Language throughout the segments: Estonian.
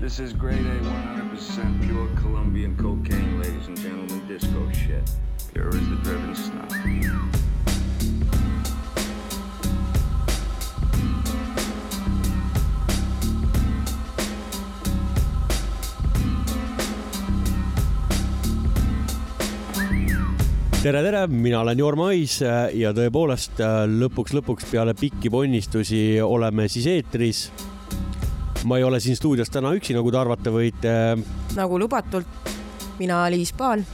This is grade A, 100% pure Colombian cocaine, ladies and gentlemen, disco shit. Pure as the driven snow. tere, tere, mina olen Jorma Õis äh, ja tõepoolest äh, lõpuks, lõpuks peale pikki ponnistusi oleme siis eetris. Ma ei ole siin stuudios täna üksi, nagu te arvata võite. nagu lubatult, mina Liis Paal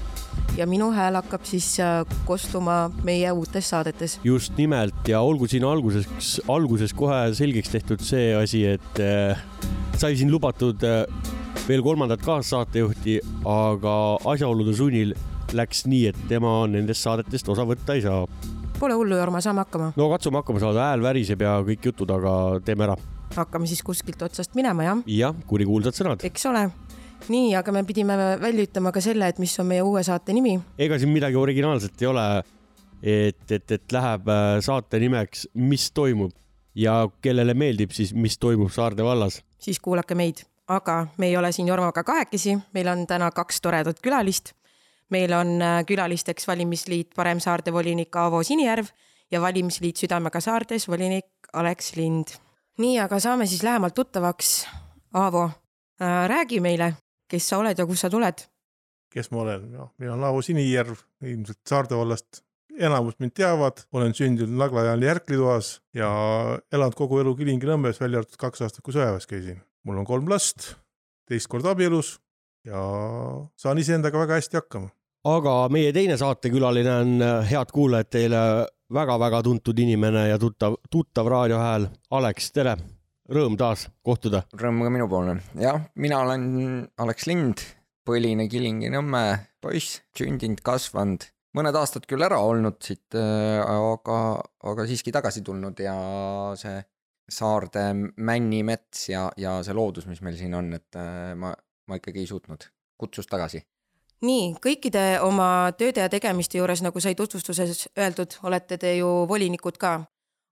ja minu hääl hakkab siis äh, kostuma meie uutes saadetes. just nimelt ja olgu siin alguseks, alguses kohe selgeks tehtud see asi, et äh, sai siin lubatud äh, veel kolmandat kaassaatejuhti, aga asjaolude sunnil läks nii, et tema nendest saadetest osa võtta ei saa. Pole hullu, Jorma, saame hakkama. no katsume hakkama saada, hääl väriseb ja kõik jutud, aga teeme ära. Hakkame siis kuskilt otsast minema, jah? jah, kurikuulsad sõnad. eks ole. nii, aga me pidime välja ütlema ka selle, et mis on meie uue saate nimi. ega siin midagi originaalset ei ole. et, et, et läheb äh, saate nimeks Mis toimub ja kellele meeldib siis, mis toimub Saarde vallas. siis kuulake meid, aga me ei ole siin Jormaga kahekesi, meil on täna kaks toredat külalist meil on äh, külalisteks valimisliit Paremsaarde volinik Aavo Sinijärv ja valimisliit Südamega saartes volinik Alex Lind. Nii, aga saame siis lähemalt tuttavaks. Aavo äh,, räägi meile, kes sa oled ja kust sa tuled? kes ma olen, noh, mina olen Aavo Sinijärv, ilmselt Saarde vallast enamus mind teavad, olen sündinud Nagla ajal Järkli toas ja elanud kogu elu Kilingi-Nõmmes, välja arvatud kaks aastat, kui sõjaväes käisin. mul on kolm last, teist korda abielus ja saan iseendaga väga hästi hakkama. Aga meie teine saatekülaline on, äh, head kuulajad, teile väga-väga tuntud inimene ja tuttav, tuttav raadiohääl, Alex, tere! Rõõm taas kohtuda. Rõõm ka minupoolne. jah, mina olen Alex Lind, põline Kilingi-Nõmme poiss, sündinud, kasvanud, mõned aastad küll ära olnud siit, aga, aga siiski tagasi tulnud ja see Saarde männimets ja, ja see loodus, mis meil siin on, et ma, ma ikkagi ei suutnud, kutsus tagasi nii, kõikide oma tööde ja tegemiste juures, nagu sai tutvustuses öeldud, olete te ju volinikud ka.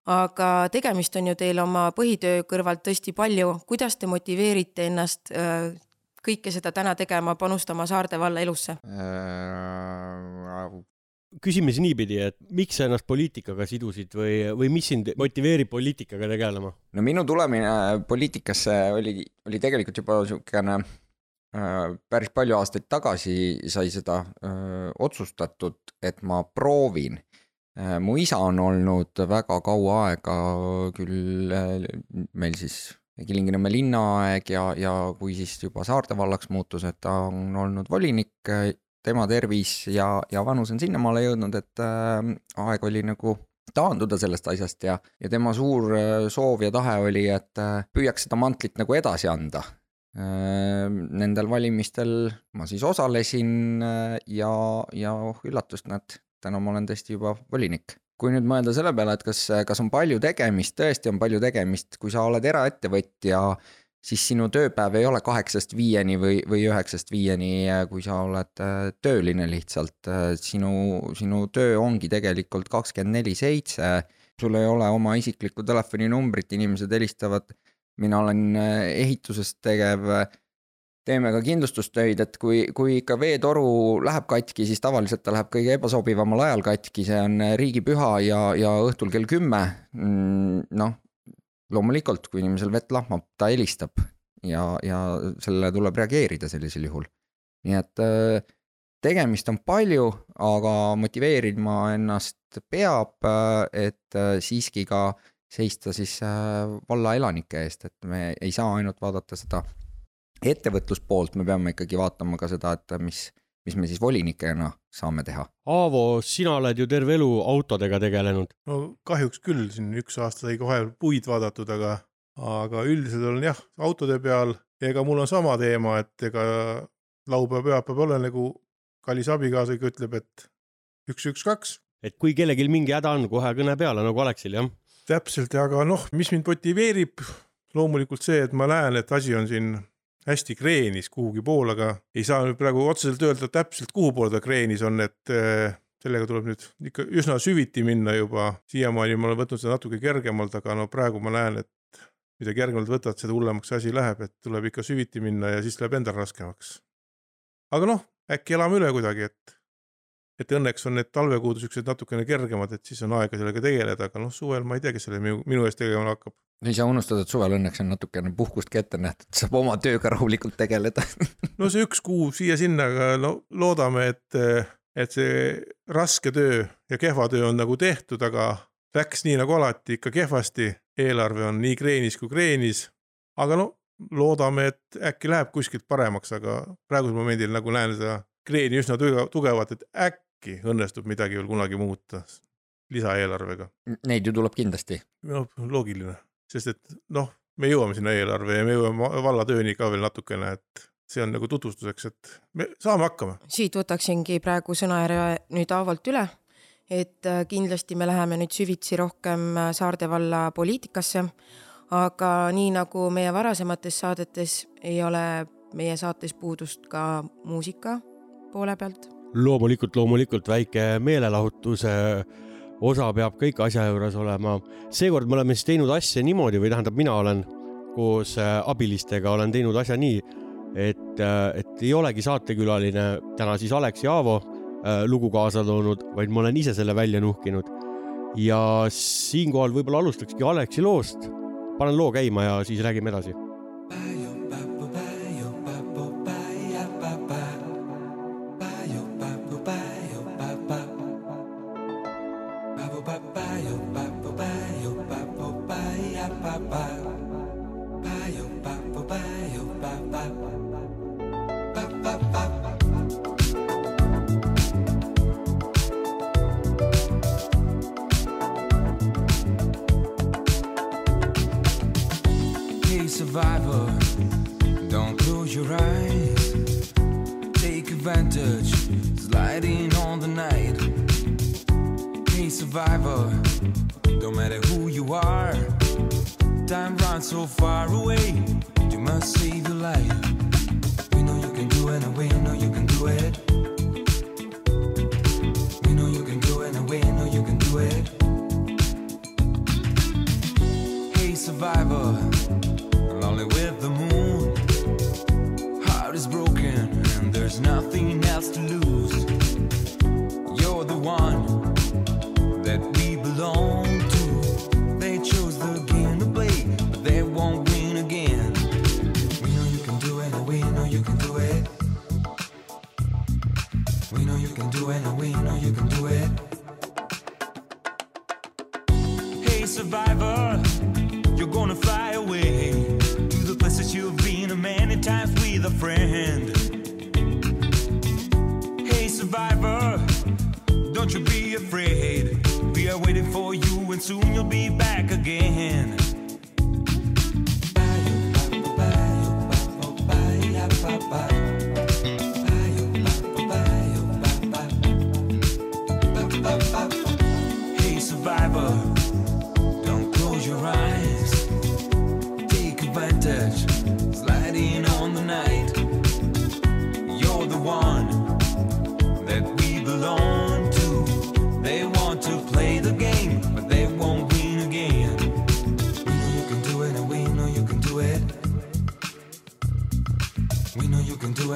aga tegemist on ju teil oma põhitöö kõrvalt tõesti palju. kuidas te motiveerite ennast äh, kõike seda täna tegema, panustama Saarde valla elusse? küsime siis niipidi, et miks sa ennast poliitikaga sidusid või, või mis sind motiveerib poliitikaga tegelema? no minu tulemine poliitikasse oli, oli tegelikult juba niisugune päris palju aastaid tagasi sai seda öö, otsustatud, et ma proovin. mu isa on olnud väga kaua aega küll meil siis Kilingi-Nõmme linnaaeg ja, ja kui siis juba Saarde vallaks muutus, et ta on olnud volinik, tema tervis ja, ja vanus on sinnamaale jõudnud, et äh, aeg oli nagu taanduda sellest asjast ja, ja tema suur soov ja tahe oli, et püüaks seda mantlit nagu edasi anda Nendel valimistel ma siis osalesin ja, ja oh üllatust, näed, täna ma olen tõesti juba volinik. kui nüüd mõelda selle peale, et kas, kas on palju tegemist, tõesti on palju tegemist, kui sa oled eraettevõtja, siis sinu tööpäev ei ole kaheksast viieni või, või üheksast viieni, kui sa oled tööline lihtsalt. sinu, sinu töö ongi tegelikult kakskümmend neli seitse, sul ei ole oma isiklikku telefoninumbrit, inimesed helistavad mina olen ehituses tegev, teeme ka kindlustustöid, et kui, kui ikka veetoru läheb katki, siis tavaliselt ta läheb kõige ebasobivamal ajal katki, see on riigipüha ja, ja õhtul kell kümme. noh, loomulikult, kui inimesel vett lahmab, ta helistab ja, ja sellele tuleb reageerida sellisel juhul. nii et tegemist on palju, aga motiveerima ennast peab, et siiski ka seista siis valla elanike eest, et me ei saa ainult vaadata seda ettevõtluspoolt, me peame ikkagi vaatama ka seda, et mis, mis me siis volinikena saame teha. Aavo, sina oled ju terve elu autodega tegelenud. no kahjuks küll, siin üks aasta sai kohe puid vaadatud, aga, aga üldiselt olen jah, autode peal. ega mul on sama teema, et ega laupäev, pühapäev olen nagu kallis abikaasa ikka ütleb, et üks, üks, kaks. et kui kellelgi mingi häda on, kohe kõne peale nagu Aleksil, jah? Täpselt, aga noh, mis mind motiveerib, loomulikult see, et ma näen, et asi on siin hästi kreenis kuhugi poole, aga ei saa nüüd praegu otseselt öelda täpselt, kuhu poole ta kreenis on, et äh, sellega tuleb nüüd ikka üsna süviti minna juba. siiamaani ma olen võtnud seda natuke kergemalt, aga no praegu ma näen, et mida kergemalt võtad, seda hullemaks see asi läheb, et tuleb ikka süviti minna ja siis läheb endal raskemaks. aga noh, äkki elame üle kuidagi, et, et õnneks on need talvekuud siuksed natukene kergemad, et siis on aega sellega tegeleda, aga noh, suvel ma ei tea, kes selle minu, minu eest tegema hakkab. ei saa unustada, et suvel õnneks on natukene puhkust ka ette nähtud, saab oma tööga rahulikult tegeleda no see üks kuu siia-sinna, aga no loodame, et, et see raske töö ja kehva töö on nagu tehtud, aga läks nii nagu alati ikka kehvasti, eelarve on nii kreenis kui kreenis. aga no loodame, et äkki läheb kuskilt paremaks, aga praegusel momendil nagu näen seda kreeni üsna tugevat, et äkki õnnestub midagi veel kunagi muuta lisaeelarvega. Neid ju tuleb kindlasti. noh, loogiline, sest et noh, me jõuame sinna eelarve ja me jõuame vallatööni ka veel natukene, et see on nagu tutvustuseks, et me saame hakkama. siit võtaksingi praegu sõnajärje nüüd Aavolt üle et äh, kindlasti me läheme nüüd süvitsi rohkem äh, Saarde valla poliitikasse. aga nii nagu meie varasemates saadetes ei ole meie saates puudust ka muusika poole pealt. loomulikult, loomulikult väike meelelahutuse osa peab kõik asja juures olema. seekord me oleme siis teinud asja niimoodi või tähendab, mina olen koos äh, abilistega olen teinud asja nii, et, et ei olegi saatekülaline täna siis Alex ja Aavo Äh, lugu kaasa toonud, vaid ma olen ise selle välja nuhkinud. ja siinkohal võib-olla alustakski Aleksi loost. panen loo käima ja siis räägime edasi vantage sliding on the night. Hey, survivor, don't matter who you are, time runs so far away. You must save your life. We know you can do it, and we know you can do it. We know you can do it, and we know you can do it. Hey, survivor, I'm lonely with the moon. There's nothing else to lose. soon you'll be back again.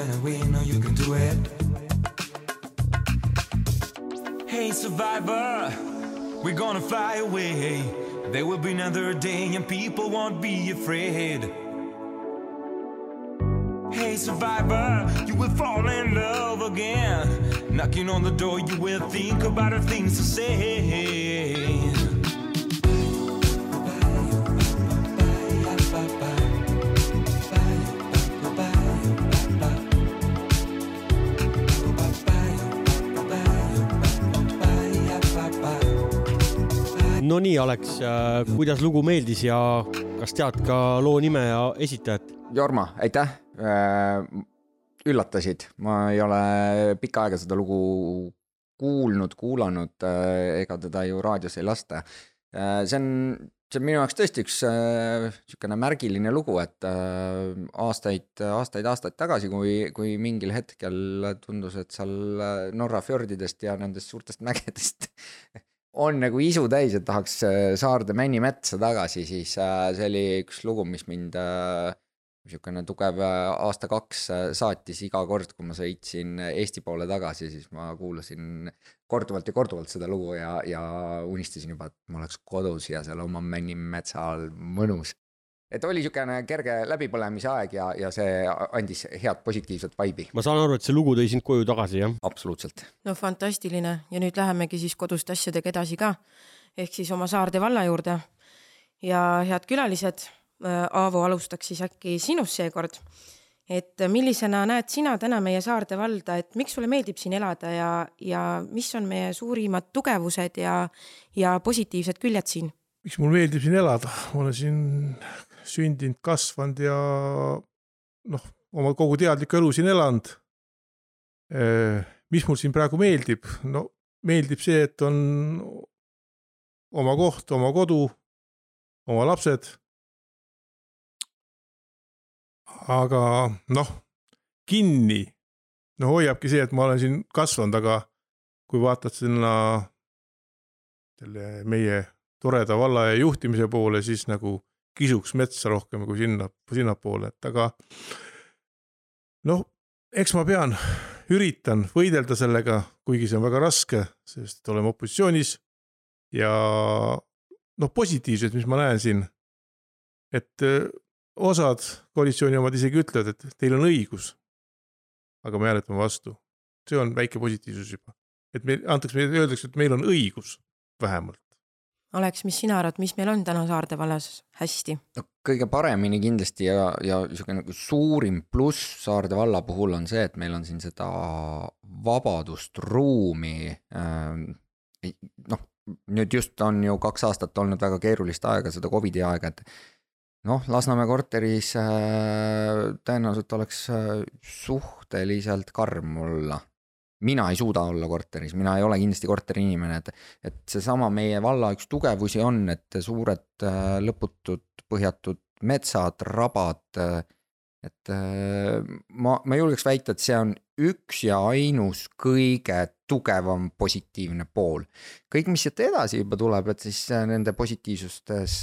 and we know you can do it. Hey survivor, we're gonna fly away. There will be another day and people won't be afraid. Hey survivor, you will fall in love again. Knocking on the door, you will think about the things to say. No nii, Alex, äh, kuidas lugu meeldis ja kas tead ka loo nime ja esitajat? Jorma, aitäh. Äh, üllatasid, ma ei ole pikka aega seda lugu kuulnud, kuulanud, äh, ega teda ju raadios ei lasta. see on, see on minu jaoks tõesti üks niisugune märgiline lugu, et aastaid, aastaid, aastaid tagasi, kui, kui mingil hetkel tundus, et seal Norra fjordidest ja nendest suurtest mägedest on nagu isu täis, et tahaks äh, Saarde männimetsa tagasi, siis äh, see oli üks lugu, mis mind äh, niisugune tugev aasta-kaks saatis iga kord, kui ma sõitsin Eesti poole tagasi, siis ma kuulasin korduvalt ja korduvalt seda lugu ja, ja unistasin juba, et ma oleks kodus ja seal oma männimetsa all mõnus et oli niisugune kerge läbipõlemise aeg ja, ja see andis head positiivset vibe'i. ma saan aru, et see lugu tõi sind koju tagasi, jah? absoluutselt. no fantastiline ja nüüd lähemegi siis koduste asjadega edasi ka ehk siis oma Saarde valla juurde. ja head külalised, äh, Aavo alustaks siis äkki sinust seekord. et millisena näed sina täna meie Saarde valda, et miks sulle meeldib siin elada ja, ja mis on meie suurimad tugevused ja, ja positiivsed küljed siin? miks mul meeldib siin elada, ma olen siin sündinud, kasvanud ja noh, oma kogu teadlikku elu siin elanud. mis mul siin praegu meeldib, no meeldib see, et on oma koht, oma kodu, oma lapsed. aga noh, kinni, no hoiabki see, et ma olen siin kasvanud, aga kui vaatad sinna selle meie toreda valla juhtimise poole, siis nagu kisuks metsa rohkem kui sinna, sinnapoole, et aga noh, eks ma pean, üritan võidelda sellega, kuigi see on väga raske, sest oleme opositsioonis ja noh, positiivsed, mis ma näen siin, et eh, osad koalitsiooni omad isegi ütlevad, et teil on õigus. aga me hääletame vastu, see on väike positiivsus juba, et meil antakse, öeldakse, et meil on õigus vähemalt Aleks, mis sina arvad, mis meil on täna Saarde vallas hästi? no kõige paremini kindlasti ja, ja niisugune nagu suurim pluss Saarde valla puhul on see, et meil on siin seda vabadust, ruumi ähm,. noh, nüüd just on ju kaks aastat olnud väga keerulist aega, seda Covidi aega, et noh, Lasnamäe korteris äh, tõenäoliselt oleks äh, suhteliselt karm olla mina ei suuda olla korteris, mina ei ole kindlasti korteriinimene, et, et seesama meie valla üks tugevusi on, et suured äh, lõputud põhjatud metsad, rabad. Äh, et äh, ma, ma julgeks väita, et see on üks ja ainus kõige tugevam positiivne pool. kõik, mis siit edasi juba tuleb, et siis nende positiivsustes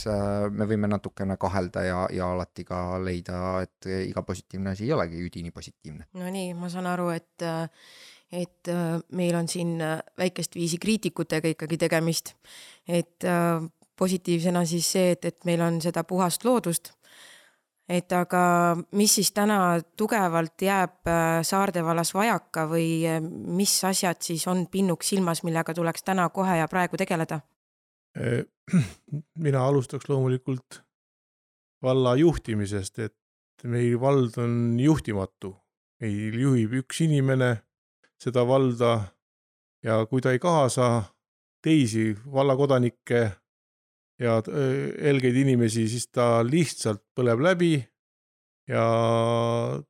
me võime natukene kahelda ja, ja alati ka leida, et iga positiivne asi ei olegi üdini positiivne. Nonii, ma saan aru, et et äh, meil on siin äh, väikest viisi kriitikutega ikkagi tegemist. et äh, positiivsena siis see, et, et meil on seda puhast loodust. et aga mis siis täna tugevalt jääb Saarde vallas vajaka või mis asjad siis on pinnuks silmas, millega tuleks täna kohe ja praegu tegeleda? mina alustaks loomulikult valla juhtimisest, et meil vald on juhtimatu, meil juhib üks inimene seda valda ja kui ta ei kaasa teisi vallakodanikke ja helgeid inimesi, siis ta lihtsalt põleb läbi ja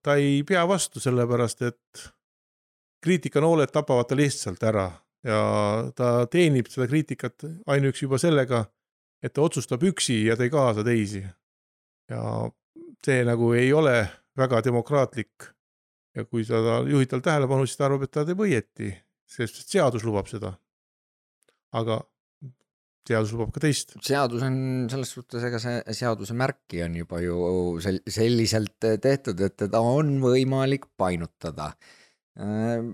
ta ei pea vastu, sellepärast et kriitikanooled tapavad ta lihtsalt ära ja ta teenib seda kriitikat ainuüksi juba sellega, et ta otsustab üksi ja ta ei kaasa teisi. ja see nagu ei ole väga demokraatlik ja kui sa juhid tal tähelepanu, siis ta arvab, et ta teeb õieti, sest seadus lubab seda. aga seadus lubab ka teist. seadus on selles suhtes, ega see seaduse märki on juba ju sel-, selliselt tehtud, et teda on võimalik painutada ehm,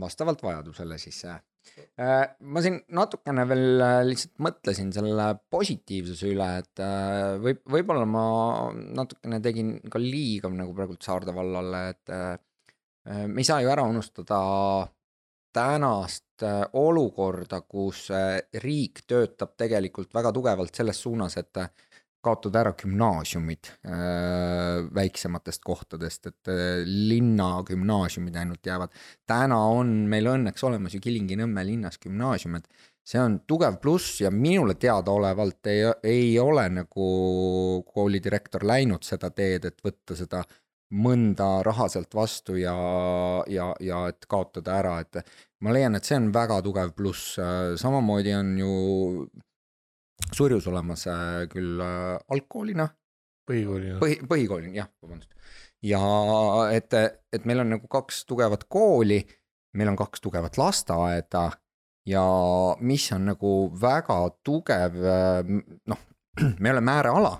vastavalt vajadusele siis. Äh, ma siin natukene veel äh, lihtsalt mõtlesin selle positiivsuse üle, et äh, võib, võib-olla ma natukene tegin ka liiga nagu praegult Saarde vallale, et Äh, me ei saa ju ära unustada tänast äh, olukorda, kus äh, riik töötab tegelikult väga tugevalt selles suunas, et kaotada ära gümnaasiumid väiksematest kohtadest, et linna gümnaasiumid ainult jäävad. täna on meil õnneks olemas ju Kilingi-Nõmme linnas gümnaasium, et see on tugev pluss ja minule teadaolevalt ei, ei ole nagu koolidirektor läinud seda teed, et võtta seda mõnda raha sealt vastu ja, ja, ja et kaotada ära, et ma leian, et see on väga tugev pluss, samamoodi on ju Surjus olemas äh, küll äh, algkoolina. põhikoolina. põhi, põhikoolina, jah, vabandust. ja et, et meil on nagu kaks tugevat kooli, meil on kaks tugevat lasteaeda ja mis on nagu väga tugev, noh, me oleme ääreala,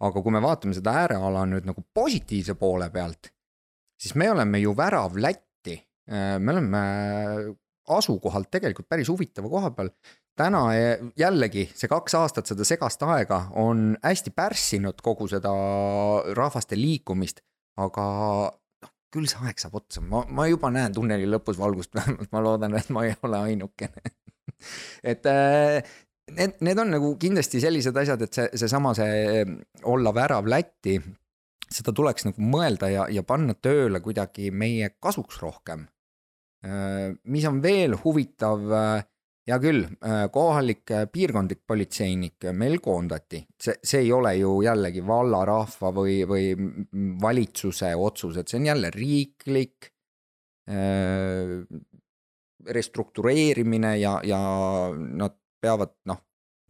aga kui me vaatame seda ääreala nüüd nagu positiivse poole pealt, siis me oleme ju värav Lätti, me oleme asukohalt tegelikult päris huvitava koha peal. täna jällegi see kaks aastat seda segast aega on hästi pärssinud kogu seda rahvaste liikumist, aga noh, küll see aeg saab otsa, ma, ma juba näen tunneli lõpus valgust, vähemalt ma loodan, et ma ei ole ainukene. Et äh, need, need on nagu kindlasti sellised asjad, et see, seesama, see olla värav Lätti, seda tuleks nagu mõelda ja, ja panna tööle kuidagi meie kasuks rohkem. Äh, mis on veel huvitav, äh, hea küll, äh, kohalik piirkondlik politseinik meil koondati, see, see ei ole ju jällegi valla, rahva või, või valitsuse otsus, et see on jälle riiklik restruktureerimine ja, ja nad peavad noh,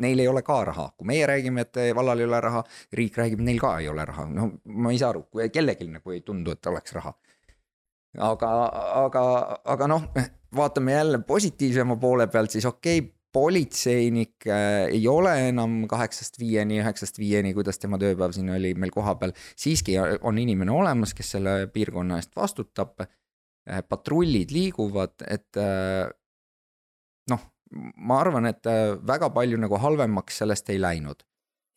neil ei ole ka raha, kui meie räägime, et vallal ei ole raha, riik räägib, neil ka ei ole raha, no ma ei saa aru, kellelgi nagu ei tundu, et oleks raha aga, aga, aga noh, vaatame jälle positiivsema poole pealt, siis okei okay,, politseinik äh, ei ole enam kaheksast viieni, üheksast viieni, kuidas tema tööpäev siin oli meil kohapeal. siiski on inimene olemas, kes selle piirkonna eest vastutab. Äh, patrullid liiguvad, et noh, ma arvan, et väga palju nagu halvemaks sellest ei läinud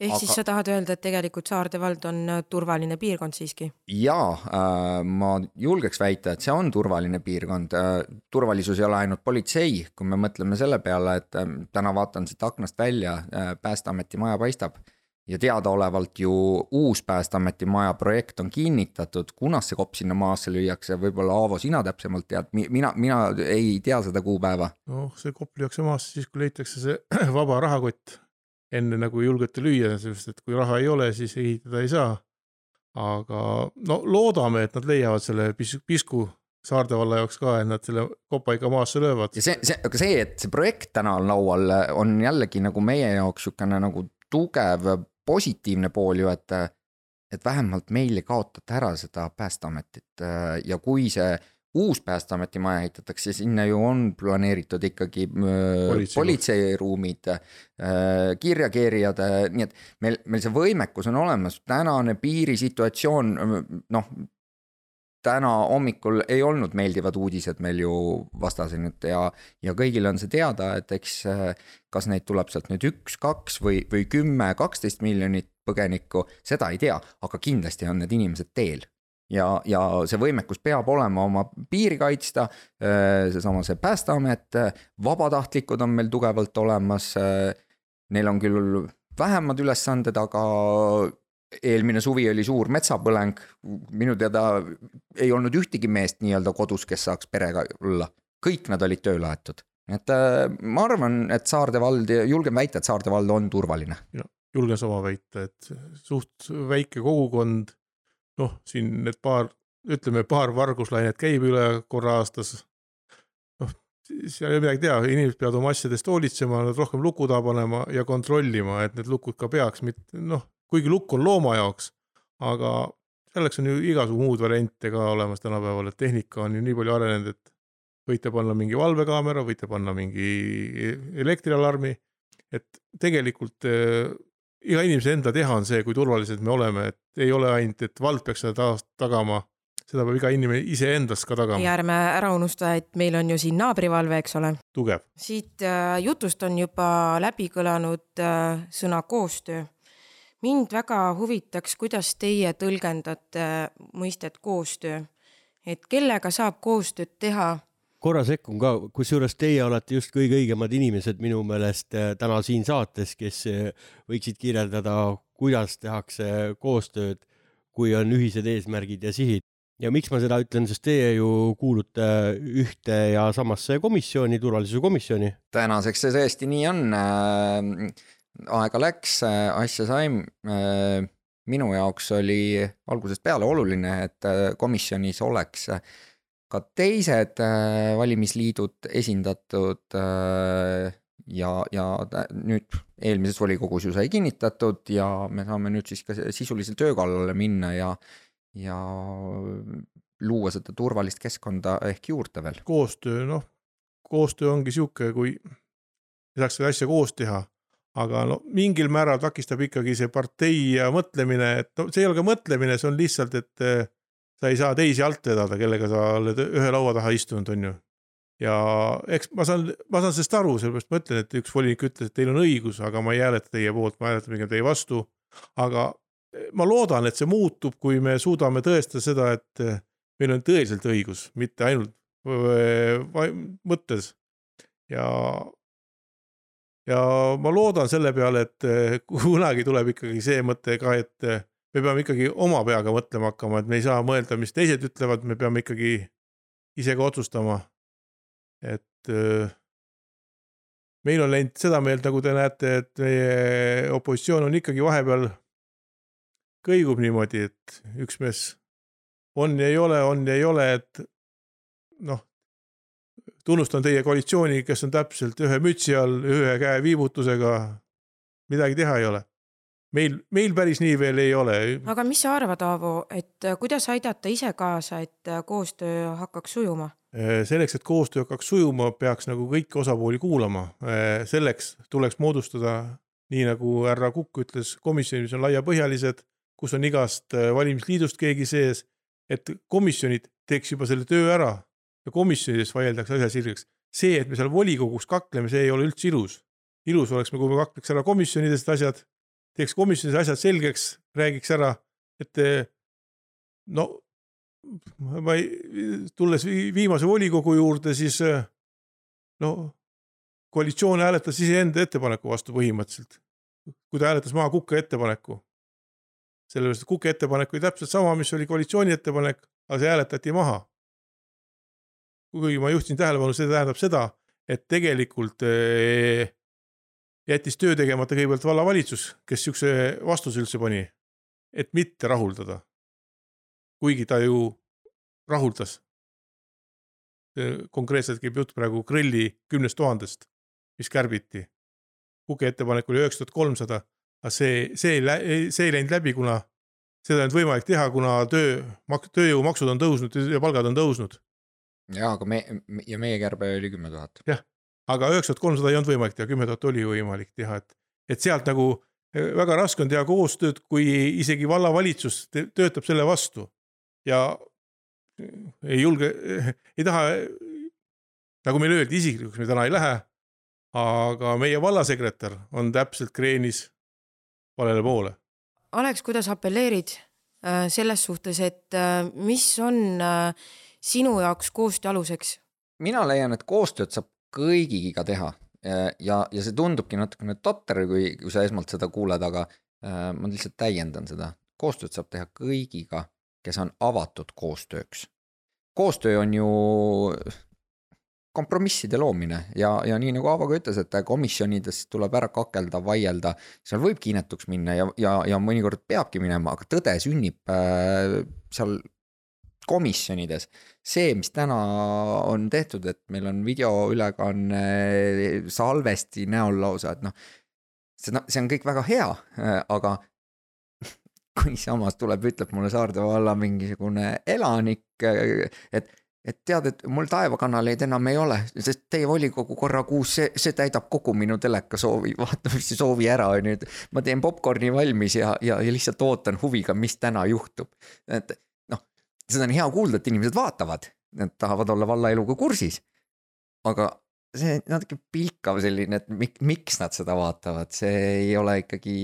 ehk aga... siis sa tahad öelda, et tegelikult Saarde vald on äh, turvaline piirkond siiski? jaa äh,, ma julgeks väita, et see on turvaline piirkond äh,. turvalisus ei ole ainult politsei, kui me mõtleme selle peale, et äh, täna vaatan siit aknast välja äh,, Päästeameti maja paistab ja teadaolevalt ju uus Päästeameti maja projekt on kinnitatud, kunas see kopp sinna maasse lüüakse, võib-olla Aavo, sina täpsemalt tead, mina, mina ei tea seda kuupäeva. noh, see kopp lüüakse maasse siis, kui leitakse see vaba rahakott enne nagu julgete lüüa, sest et kui raha ei ole, siis ehitada ei saa. aga no loodame, et nad leiavad selle pis-, pisku Saarde valla jaoks ka, et nad selle kopa ikka maasse löövad. ja see, see, aga see, et see projekt täna on laual, on jällegi nagu meie jaoks niisugune nagu tugev positiivne pool ju, et et vähemalt meil ei kaotata ära seda Päästeametit ja kui see uus Päästeameti maja ehitatakse, sinna ju on planeeritud ikkagi Politsei. politseiruumid, kirjakeerijad, nii et meil, meil see võimekus on olemas, tänane piirisituatsioon, noh. täna hommikul ei olnud meeldivad uudised meil ju vastas nüüd ja, ja kõigile on see teada, et eks kas neid tuleb sealt nüüd üks, kaks või, või kümme, kaksteist miljonit põgenikku, seda ei tea, aga kindlasti on need inimesed teel ja, ja see võimekus peab olema oma piiri kaitsta. Äh, seesama see Päästeamet, vabatahtlikud on meil tugevalt olemas. Äh, neil on küll vähemad ülesanded, aga eelmine suvi oli suur metsapõleng. minu teada ei olnud ühtegi meest nii-öelda kodus, kes saaks perega olla, kõik nad olid tööle aetud et äh, ma arvan, et Saarde vald, julgen väita, et Saarde vald on turvaline. julgen sama väita, et suht väike kogukond noh, siin need paar, ütleme paar varguslainet käib üle korra aastas. noh, seal ei ole midagi teha, inimesed peavad oma asjadest hoolitsema, nad rohkem luku taha panema ja kontrollima, et need lukud ka peaks, mitte noh, kuigi lukk on looma jaoks, aga selleks on ju igasugu muud variante ka olemas tänapäeval, et tehnika on ju nii palju arenenud, et võite panna mingi valvekaamera, võite panna mingi e-, elektrialarmi, et tegelikult iga inimese enda teha on see, kui turvalised me oleme, et ei ole ainult, et vald peaks seda tagama, seda peab iga inimene iseendast ka tagama. ja ärme ära unusta, et meil on ju siin naabrivalve, eks ole. tugev. siit äh, jutust on juba läbi kõlanud äh, sõna koostöö. mind väga huvitaks, kuidas teie tõlgendate mõistet koostöö, et kellega saab koostööd teha korra sekkun ka, kusjuures teie olete just kõige õigemad inimesed minu meelest äh, täna siin saates, kes äh, võiksid kirjeldada, kuidas tehakse koostööd, kui on ühised eesmärgid ja sihid. ja miks ma seda ütlen, sest teie ju kuulute ühte ja samasse komisjoni, turvalisuse komisjoni. tänaseks see tõesti nii on. Äh, aega läks, asja saime minu jaoks oli algusest peale oluline, et komisjonis oleks ka teised äh, valimisliidud esindatud äh, ja, ja nüüd eelmises volikogus ju sai kinnitatud ja me saame nüüd siis ka sisuliselt töö kallale minna ja, ja luua seda turvalist keskkonda ehk juurde veel. koostöö, noh, koostöö ongi sihuke, kui saaks seda asja koos teha. aga no mingil määral takistab ikkagi see partei ja mõtlemine, et no see ei ole ka mõtlemine, see on lihtsalt, et eh, sa ei saa teisi alt vedada, kellega sa oled ühe laua taha istunud, on ju. ja eks ma saan, ma saan sellest aru, sellepärast ma ütlen, et üks volinik ütles, et teil on õigus, aga ma ei hääleta teie poolt, ma hääletan pigem teie vastu. aga eh, ma loodan, et see muutub, kui me suudame tõestada seda, et eh, meil on tõeliselt õigus, mitte ainult mõttes ja ja ma loodan selle peale, et eh, kunagi tuleb ikkagi see mõte ka, et eh, me peame ikkagi oma peaga mõtlema hakkama, et me ei saa mõelda, mis teised ütlevad, me peame ikkagi ise ka otsustama. et eh, meil on läinud seda meelt, nagu te näete, et meie opositsioon on ikkagi vahepeal kõigub niimoodi, et üks mees on ja ei ole, on ja ei ole, et noh, tunnustan teie koalitsiooni, kes on täpselt ühe mütsi all, ühe käe viibutusega. midagi teha ei ole. Meil, meil päris nii veel ei ole. aga mis sa arvad, Aavo, et äh, kuidas aidata ise kaasa, et äh, koostöö hakkaks sujuma? Äh, selleks, et koostöö hakkaks sujuma, peaks nagu kõiki osapooli kuulama. selleks tuleks moodustada, nii nagu härra Kukk ütles, komisjonid, mis on laiapõhjalised, kus on igast valimisliidust keegi sees, et komisjonid teeks juba selle töö ära ja komisjonides vaieldakse asja sirgeks. see, et me seal volikogus kakleme, see ei ole üldse ilus. ilus oleks, kui me kakleks ära komisjonidest asjad, teeks komisjonis asjad selgeks, räägiks ära, et no ma ei, tulles viimase volikogu juurde, siis no koalitsioon hääletas iseenda ettepaneku vastu põhimõtteliselt. kui ta hääletas maha Kuke ettepaneku. sellepärast, et Kuke ettepanek oli täpselt sama, mis oli koalitsiooni ettepanek, aga see hääletati maha kuigi ma juhtisin tähelepanu, see tähendab seda, et tegelikult eh, jättis töö tegemata kõigepealt vallavalitsus, kes siukse vastuse üldse pani, et mitte rahuldada. kuigi ta ju rahuldas. konkreetselt käib jutt praegu grilli kümnest tuhandest, mis kärbiti. Kuke ettepanek oli üheksa tuhat kolmsada, aga see, see ei, see ei läinud läbi, kuna seda ei olnud võimalik teha, kuna töö, tööjõumaksud on tõusnud ja palgad on tõusnud jaa, aga me ja meie kärbe oli kümme tuhat. jah, aga üheksa tuhat kolmsada ei olnud võimalik teha, kümme tuhat oli võimalik teha, et, et sealt nagu e, väga raske on teha koostööd, kui isegi vallavalitsus töötab selle vastu ja ei julge, ei taha, nagu meile öeldi, isiklikuks me täna ei lähe. aga meie vallasekretär on täpselt kreenis valele poole. Alex, kuidas apelleerid selles suhtes, et mis on sinu jaoks koostöö aluseks? mina leian, et koostööd saab kõigiga teha ja, ja see tundubki natukene totter, kui, kui sa esmalt seda kuuled, aga äh, ma lihtsalt täiendan seda. koostööd saab teha kõigiga, kes on avatud koostööks. koostöö on ju kompromisside loomine ja, ja nii nagu Aavo ka ütles, et komisjonides tuleb ära kakelda, vaielda, seal võibki inetuks minna ja, ja, ja mõnikord peabki minema, aga tõde sünnib äh, seal komisjonides. see, mis täna on tehtud, et meil on videoülekanne salvesti näol lausa, et noh. see, see on kõik väga hea, aga kui samas tuleb, ütleb mulle Saarde valla mingisugune elanik, et et tead, et mul taevakanaleid enam ei ole, sest teie volikogu korra kuus, see, see täidab kogu minu teleka soovi, vaatamise soovi ära, on ju, et ma teen popkorni valmis ja, ja, ja lihtsalt ootan huviga, mis täna juhtub. et seda on hea kuulda, et inimesed vaatavad, nad tahavad olla vallaeluga kursis. aga see natuke pilkav selline, et mik, miks nad seda vaatavad, see ei ole ikkagi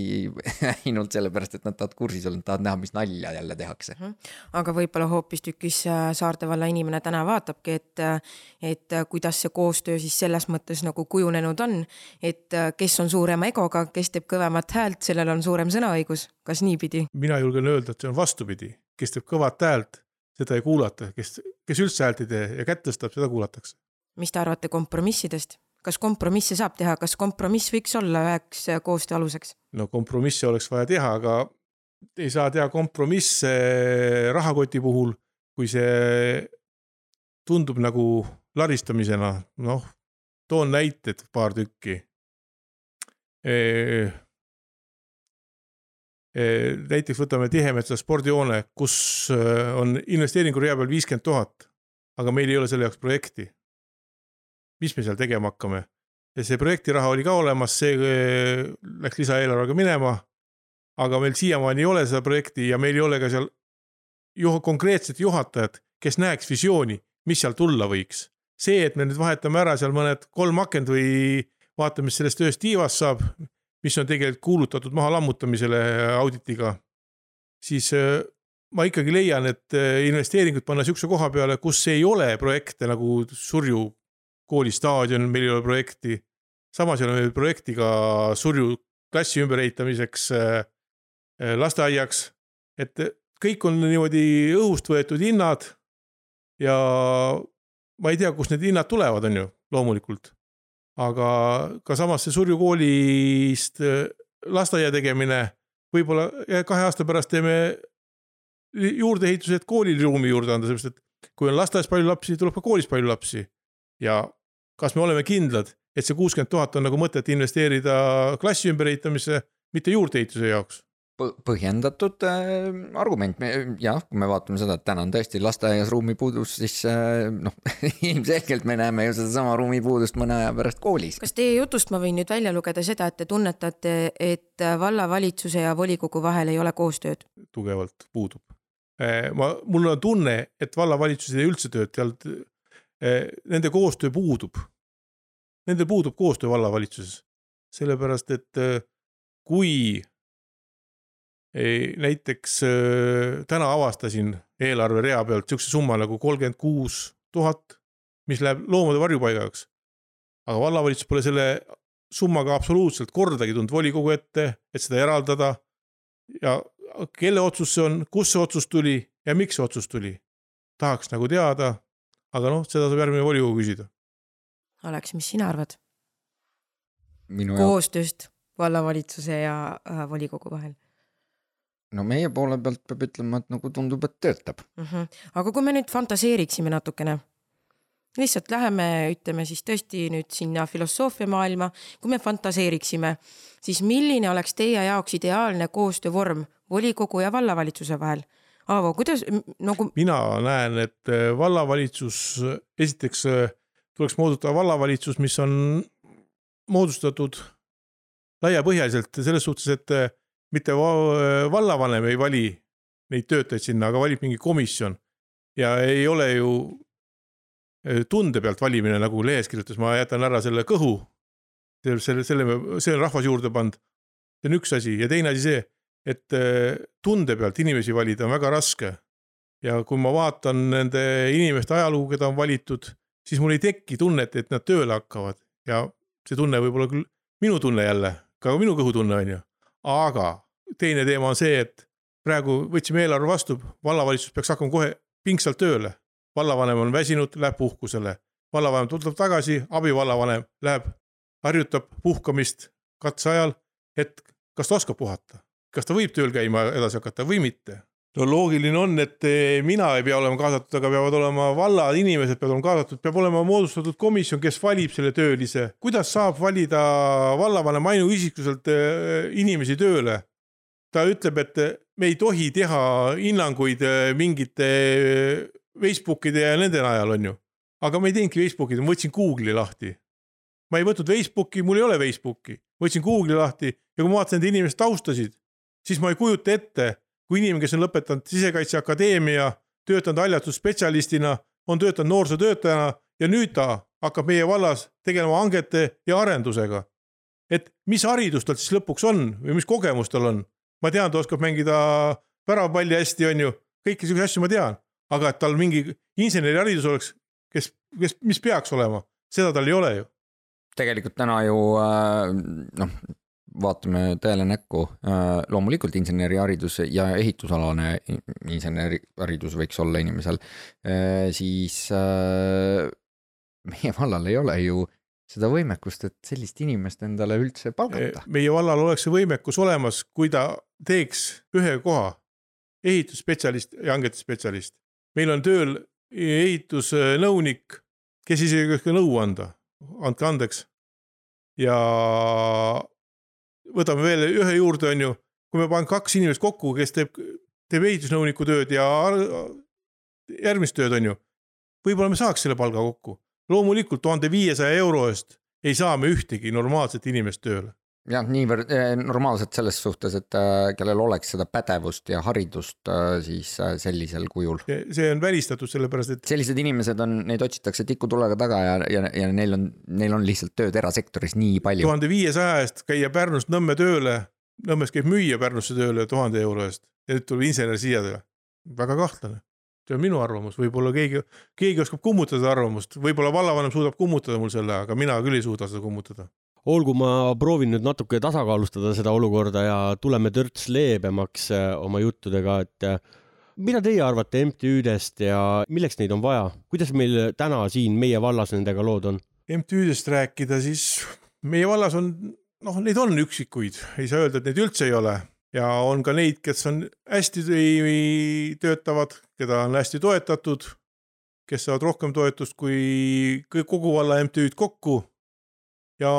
ainult sellepärast, et nad tahavad kursis olla, nad tahavad näha, mis nalja jälle tehakse. Mhm. aga võib-olla hoopistükkis äh, Saarde valla inimene täna vaatabki, et, äh, et äh, kuidas see koostöö siis selles mõttes nagu kujunenud on. et kes on suurema egoga, kes teeb kõvemat häält, sellel on suurem sõnaõigus, kas niipidi? mina julgen öelda, et see on vastupidi, kes teeb kõvat häält seda ei kuulata, kes, kes üldse häält ei tee ja kätt tõstab, seda kuulatakse. mis te arvate kompromissidest? kas kompromisse saab teha, kas kompromiss võiks olla üheks koostöö aluseks? no kompromisse oleks vaja teha, aga ei saa teha kompromisse rahakoti puhul, kui see tundub nagu laristamisena, noh, toon näited paar tükki näiteks võtame Tihemetsa spordihoone, kus eh, on investeeringurea peal viiskümmend tuhat, aga meil ei ole selle jaoks projekti. mis me seal tegema hakkame? see projektiraha oli ka olemas, see eh, läks lisaeelarvega minema. aga meil siiamaani ei ole seda projekti ja meil ei ole ka seal juh konkreetset juhatajat, kes näeks visiooni, mis seal tulla võiks. see, et me nüüd vahetame ära seal mõned kolm akent või vaatame, mis sellest tööst tiivast saab, mis on tegelikult kuulutatud maha lammutamisele auditiga, siis eh, ma ikkagi leian, et eh, investeeringud panna sihukese koha peale, kus ei ole projekte nagu Surju koolistaadion, meil ei ole projekti. samas ei ole meil projekti ka Surju klassi ümberehitamiseks äh, lasteaiaks, et kõik on niimoodi õhust võetud hinnad. ja ma ei tea, kust need hinnad tulevad, on ju, loomulikult. Aga ka samas see Surju koolist lasteaia tegemine, võib-olla kahe aasta pärast teeme juurdeehitused koolil ruumi juurde anda, sellepärast et kui on lasteaias palju lapsi, tuleb ka koolis palju lapsi. ja kas me oleme kindlad, et see kuuskümmend tuhat on nagu mõtet investeerida klassi ümberehitamisse, mitte juurdeehituse jaoks? Põhjendatud äh, argument, jah, kui me vaatame seda, et täna on tõesti lasteaias ruumipuudus, siis äh, noh ilmselgelt me näeme ju sedasama ruumipuudust mõne aja pärast koolis. kas teie jutust ma võin nüüd välja lugeda seda, et te tunnetate, et vallavalitsuse ja volikogu vahel ei ole koostööd? tugevalt puudub. Äh, ma, mul on tunne, et vallavalitsus ei tee üldse äh, nende koostöö puudub. Nendel puudub koostöö vallavalitsuses, sellepärast et kui näiteks täna avastasin eelarverea pealt sihukese summa nagu kolmkümmend kuus tuhat, mis läheb loomade varjupaigaks. aga vallavalitsus pole selle summaga absoluutselt kordagi tulnud volikogu ette, et seda eraldada. ja kelle otsus see on, kust see otsus tuli ja miks see otsus tuli? tahaks nagu teada, aga noh, seda saab järgmine volikogu küsida. Alex, mis sina arvad? koostööst vallavalitsuse ja äh, volikogu vahel no meie poole pealt peab ütlema, et nagu tundub, et töötab mm. -hmm. aga kui me nüüd fantaseeriksime natukene, lihtsalt läheme, ütleme siis tõesti nüüd sinna filosoofia maailma, kui me fantaseeriksime, siis milline oleks teie jaoks ideaalne koostöövorm volikogu ja vallavalitsuse vahel? Aavo, kuidas nagu? mina näen, et äh, vallavalitsus, esiteks äh, tuleks moodustada vallavalitsus, mis on moodustatud laiapõhjaliselt selles suhtes, et äh, mitte vallavanem ei vali neid töötajaid sinna, aga valib mingi komisjon. ja ei ole ju e, tunde pealt valimine, nagu lehes kirjutas, ma jätan ära selle kõhu. selle, selle, see on rahvas juurde pannud. see on üks asi ja teine asi see, et e, tunde pealt inimesi valida on väga raske. ja kui ma vaatan nende inimeste ajalugu, keda on valitud, siis mul ei teki tunnet, et nad tööle hakkavad ja see tunne võib olla küll minu tunne jälle, ka minu kõhutunne on ju aga teine teema on see, et praegu võtsime eelarve vastu, vallavalitsus peaks hakkama kohe pingsalt tööle. vallavanem on väsinud, läheb puhkusele, vallavanem tuleb tagasi, abivallavanem läheb, harjutab puhkamist katseajal, et kas ta oskab puhata, kas ta võib tööl käima edasi hakata või mitte no loogiline on, et eh, mina ei pea olema kaasatud, aga peavad olema valla inimesed peavad olema kaasatud, peab olema moodustatud komisjon, kes valib selle töölise. kuidas saab valida vallavanem ainuisikuliselt eh, inimesi tööle? ta ütleb, et me ei tohi teha hinnanguid eh, mingite Facebookide ja nende najal, on ju. aga ma ei teinudki Facebooki, ma võtsin Google'i lahti. ma ei võtnud Facebooki, mul ei ole Facebooki, võtsin Google'i lahti ja kui ma vaatasin nende inimeste taustasid, siis ma ei kujuta ette kui inimene, kes on lõpetanud Sisekaitseakadeemia, töötanud haljastusspetsialistina, on töötanud noorsootöötajana ja nüüd ta hakkab meie vallas tegelema hangete ja arendusega. et mis haridus tal siis lõpuks on või mis kogemus tal on? ma tean, ta oskab mängida väravapalli hästi, on ju, kõiki siukseid asju ma tean, aga et tal mingi inseneriharidus oleks, kes, kes, mis peaks olema, seda tal ei ole ju tegelikult täna ju äh, noh, vaatame tõele näkku, äh, loomulikult inseneriharidus ja ehitusalane inseneriharidus võiks olla inimesel, äh, siis äh, meie vallal ei ole ju seda võimekust, et sellist inimest endale üldse palgata. meie vallal oleks see võimekus olemas, kui ta teeks ühe koha, ehitusspetsialist ja hangete spetsialist. meil on tööl ehitusnõunik, kes isegi ei oska nõu anda, andke andeks. ja võtame veel ühe juurde, on ju, kui me paneme kaks inimest kokku, kes teeb, teeb ehitusnõuniku tööd ja järgmist tööd, on ju. võib-olla me saaks selle palga kokku, loomulikult tuhande viiesaja euro eest ei saa me ühtegi normaalset inimest tööle jah, niivõrd eh, normaalselt selles suhtes, et äh, kellel oleks seda pädevust ja haridust äh, siis äh, sellisel kujul. see on välistatud, sellepärast et. sellised inimesed on, neid otsitakse tikutulega taga ja, ja, ja neil on, neil on lihtsalt tööd erasektoris nii palju. tuhande viiesaja eest käia Pärnust Nõmme tööle, Nõmmes käib müüa Pärnusse tööle tuhande euro eest ja nüüd tuleb insener siia tööle. väga kahtlane see on minu arvamus, võib-olla keegi, keegi oskab kummutada arvamust, võib-olla vallavanem suudab kummutada mul selle, aga mina küll ei suuda seda kummutada olgu, ma proovin nüüd natuke tasakaalustada seda olukorda ja tuleme törts leebemaks äh, oma juttudega, et äh, mida teie arvate MTÜ-dest ja milleks neid on vaja, kuidas meil täna siin meie vallas nendega lood on? MTÜ-dest rääkida, siis meie vallas on, noh, neid on üksikuid, ei saa öelda, et neid üldse ei ole. Ja on ka neid, kes on hästi töötavad, keda on hästi toetatud, kes saavad rohkem toetust kui kogu valla MTÜ-d kokku ja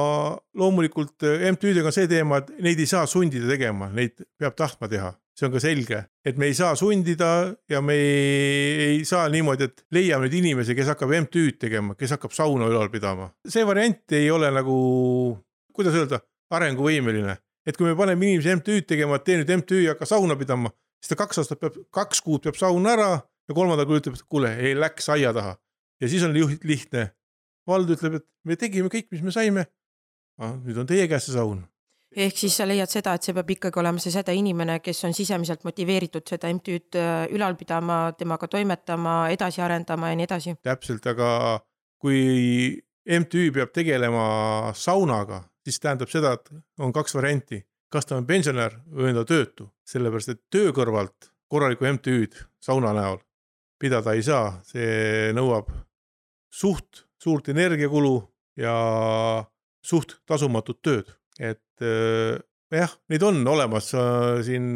loomulikult eh, MTÜ-dega on see teema, et neid ei saa sundida tegema, neid peab tahtma teha, see on ka selge, et me ei saa sundida ja me ei, ei saa niimoodi, et leiame nüüd inimese, kes hakkab MTÜ-d tegema, kes hakkab sauna ülal pidama. see variant ei ole nagu, kuidas öelda, arenguvõimeline, et kui me paneme inimese MTÜ-d tegema, et tee nüüd MTÜ ja hakka sauna pidama, siis ta kaks aastat peab, kaks kuud peab saun ära ja kolmandal kuul ütleb, et kuule, ei läks aia taha. ja siis on lihtne vald ütleb, et me tegime kõik, mis me saime ah,. nüüd on teie käes see saun. ehk siis sa leiad seda, et see peab ikkagi olema see säde inimene, kes on sisemiselt motiveeritud seda MTÜ-d äh, ülal pidama, temaga toimetama, edasi arendama ja nii edasi. täpselt, aga kui MTÜ peab tegelema saunaga, siis tähendab seda, et on kaks varianti, kas ta on pensionär või on ta töötu, sellepärast et töö kõrvalt korralikku MTÜ-d sauna näol pidada ei saa, see nõuab suht suurt energiakulu ja suht tasumatut tööd, et äh, jah, neid on olemas. Siin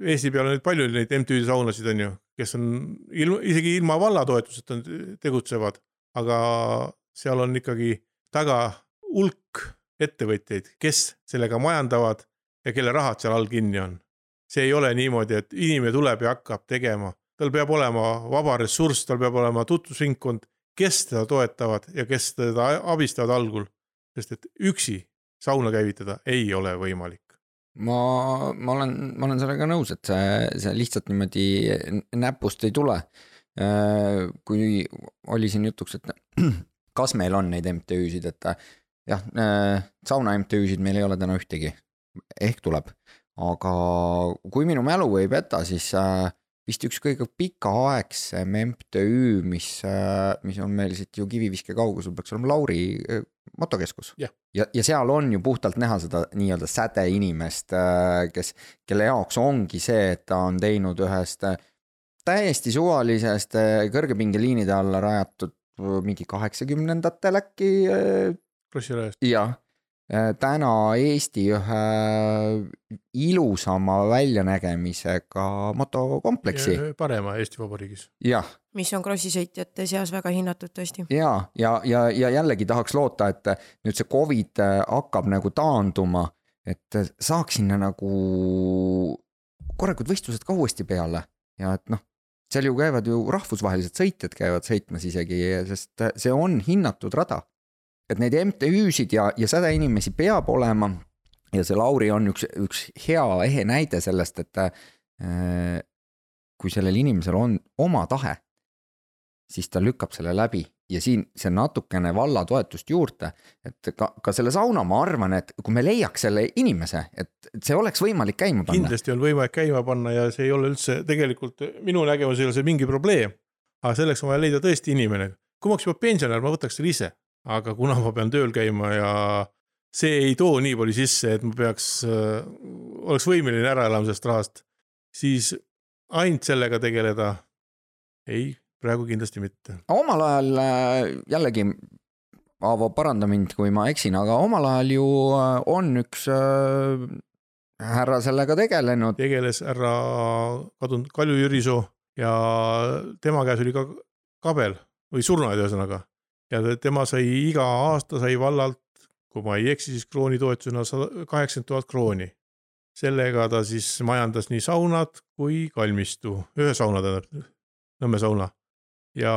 Eesti peal on nüüd palju neid MTÜ saunasid on ju, kes on ilma, isegi ilma valla toetuseta tegutsevad, aga seal on ikkagi taga hulk ettevõtjaid, kes sellega majandavad ja kelle rahad seal all kinni on. see ei ole niimoodi, et inimene tuleb ja hakkab tegema, tal peab olema vaba ressurss, tal peab olema tutvusringkond kes teda toetavad ja kes teda abistavad algul, sest et üksi sauna käivitada ei ole võimalik. ma, ma olen, ma olen sellega nõus, et see, see lihtsalt niimoodi näpust ei tule. Äh, kui oli siin jutuks, et kas meil on neid MTÜ-sid, et jah, äh, sauna MTÜ-sid meil ei ole täna ühtegi, ehk tuleb, aga kui minu mälu ei peta, siis äh, vist üks kõige pikaaegsem MTÜ, mis, äh, mis on meil siit ju kiviviske kaugusel, peaks olema Lauri äh, motokeskus yeah.. ja, ja seal on ju puhtalt näha seda nii-öelda sädeinimest, äh, kes, kelle jaoks ongi see, et ta on teinud ühest täiesti suvalisest kõrgepingeliinide alla rajatud mingi kaheksakümnendatel äkki. krossirajast. jah täna Eesti ühe ilusama väljanägemisega motokompleksi. parema Eesti Vabariigis. jah. mis on krossisõitjate seas väga hinnatud tõesti. ja, ja, ja, ja jällegi tahaks loota, et nüüd see Covid hakkab nagu taanduma, et saaks sinna nagu korralikud võistlused ka uuesti peale ja et noh seal ju käivad ju rahvusvahelised sõitjad käivad sõitmas isegi, sest see on hinnatud rada et neid MTÜ-sid ja, ja sädeinimesi peab olema. ja see Lauri on üks, üks hea ehe näide sellest, et äh, kui sellel inimesel on oma tahe, siis ta lükkab selle läbi ja siin see natukene valla toetust juurde, et ka, ka selle sauna, ma arvan, et kui me leiaks selle inimese, et see oleks võimalik käima panna. kindlasti on võimalik käima panna ja see ei ole üldse tegelikult minu nägemus ei ole see mingi probleem. aga selleks on vaja leida tõesti inimene, kui ma oleks juba pensionär, ma võtaks selle ise aga kuna ma pean tööl käima ja see ei too nii palju sisse, et ma peaks, äh, oleks võimeline ära elama sellest rahast, siis ainult sellega tegeleda, ei, praegu kindlasti mitte. omal ajal äh, jällegi, Aavo, paranda mind, kui ma eksin, aga omal ajal ju äh, on üks härra sellega tegelenud. tegeles härra kadunud Kalju Jürisoo ja tema käes oli ka kabel või surnuaed ühesõnaga ja tema sai iga aasta sai vallalt, kui ma ei eksi, siis kroonitoetusena sada kaheksakümmend tuhat krooni. sellega ta siis majandas nii saunad kui kalmistu, ühe sauna tähendab, Nõmme sauna. ja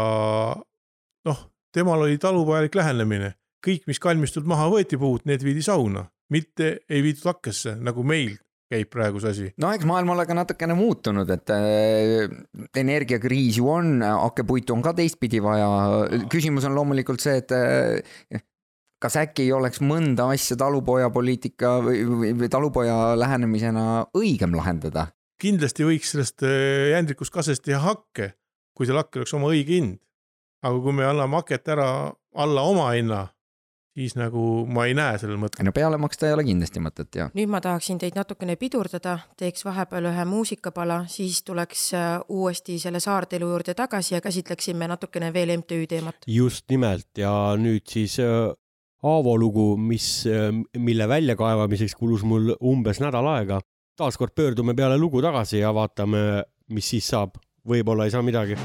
noh, temal oli talupojalik lähenemine, kõik, mis kalmistult maha võeti puud, need viidi sauna, mitte ei viidud akkesse, nagu meil käib praegu see asi. no eks maailm ole ka natukene muutunud, et äh, energiakriis ju on, hakkepuitu on ka teistpidi vaja. küsimus on loomulikult see, et äh, kas äkki ei oleks mõnda asja talupojapoliitika või, või, või talupoja lähenemisena õigem lahendada? kindlasti võiks sellest äh, jändrikust kasest teha hakke, kui seal hakkel oleks oma õige hind. aga kui me anname haket ära alla oma hinna, siis nagu ma ei näe sellel mõtet. no peale maksta ei ole kindlasti mõtet ja. nüüd ma tahaksin teid natukene pidurdada, teeks vahepeal ühe muusikapala, siis tuleks äh, uuesti selle saartelu juurde tagasi ja käsitleksime natukene veel MTÜ teemat. just nimelt ja nüüd siis äh, Aavo lugu, mis, mille väljakaevamiseks kulus mul umbes nädal aega. taaskord pöördume peale lugu tagasi ja vaatame, mis siis saab. võib-olla ei saa midagi.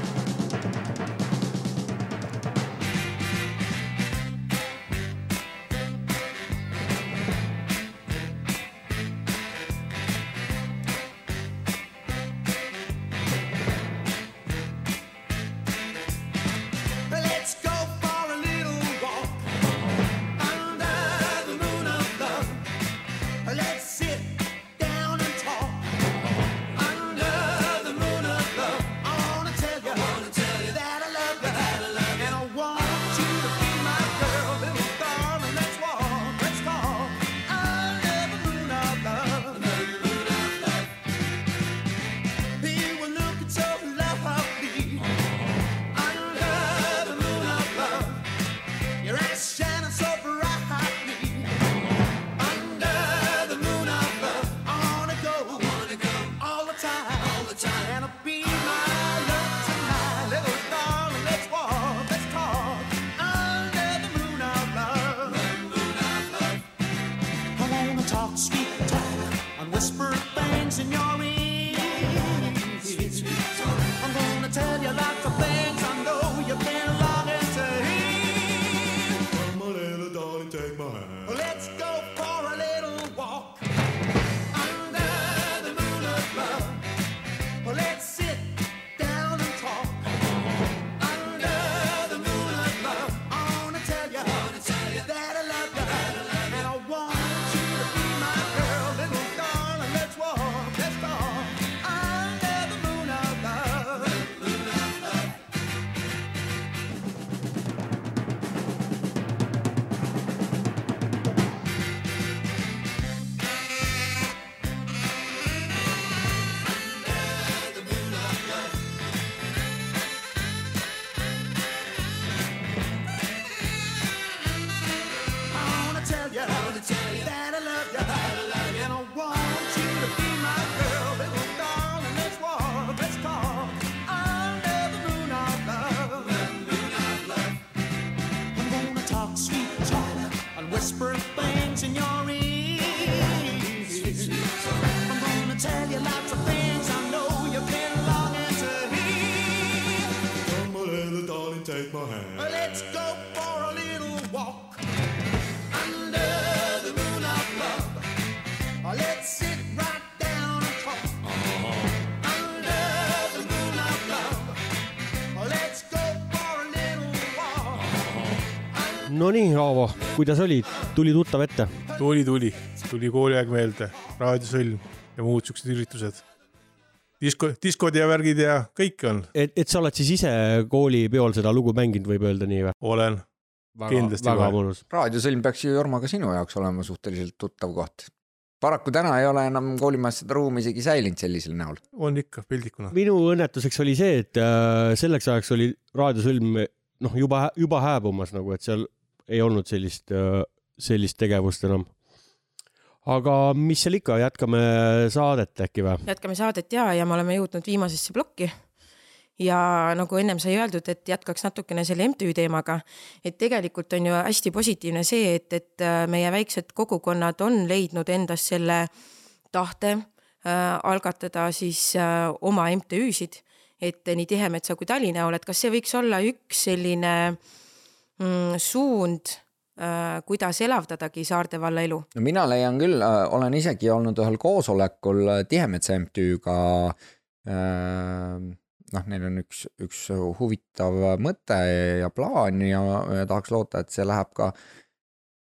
go cart. Kuidas oli, tuli tuttav ette? tuli, tuli, tuli kooliaeg meelde, raadiosõlm ja muud siuksed üritused. disko, diskod ja värgid ja kõike on, et, et sa oled siis ise koolipeol seda lugu mänginud, võib öelda nii või? olen. Kindlasti väga mõnus. raadiosõlm peaks ju Jorma ka sinu jaoks olema suhteliselt tuttav koht. paraku täna ei ole enam koolimajas seda ruumi isegi säilinud sellisel näol. on ikka pildikuna. minu õnnetuseks oli see, et äh, selleks ajaks oli raadiosõlm noh, juba, juba hääbumas nagu, et seal ei olnud sellist, sellist tegevust enam. aga mis seal ikka, jätkame saadet äkki või? jätkame saadet ja, ja me oleme jõudnud viimasesse plokki. ja nagu ennem sai öeldud, et jätkaks natukene selle MTÜ teemaga, et tegelikult on ju hästi positiivne see, et, et äh, meie väiksed kogukonnad on leidnud endas selle tahte äh, algatada siis äh, oma MTÜ-sid, et nii Tihemetsa kui Tallinna, et kas see võiks olla üks selline mm, suund äh,, kuidas elavdadagi Saarde valla elu no mina leian küll, olen isegi olnud ühel koosolekul äh, Tihemetsa MTÜ-ga. noh, neil on üks, üks huvitav mõte ja plaan ja, tahaks loota, et see läheb ka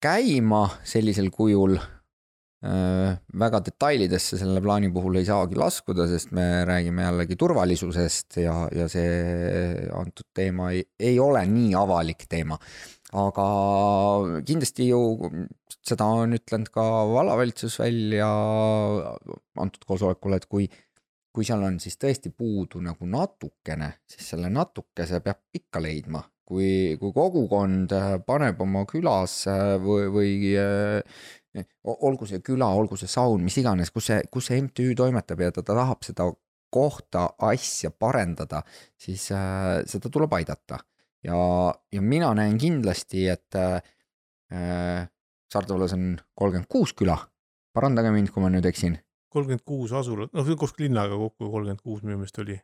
käima sellisel kujul äh, väga detailidesse selle plaani puhul ei saagi laskuda, sest me räägime jällegi turvalisusest ja, ja see antud teema ei, ei ole nii avalik teema. aga kindlasti ju seda on ütlenud ka vallavalitsus välja antud koosolekul, et kui kui seal on siis tõesti puudu nagu natukene, siis selle natukese peab ikka leidma, kui, kui kogukond äh, paneb oma külas äh, või, või äh, olgu see küla, olgu see saun, mis iganes, kus see, kus see MTÜ toimetab ja ta, ta tahab seda kohta, asja parendada, siis äh, seda tuleb aidata. ja, ja mina näen kindlasti, et äh, Saarde vallas on kolmkümmend kuus küla, parandage mind, kui ma nüüd eksin kolmkümmend kuus asulat, noh koos linnaga kokku kolmkümmend kuus minu meelest oli.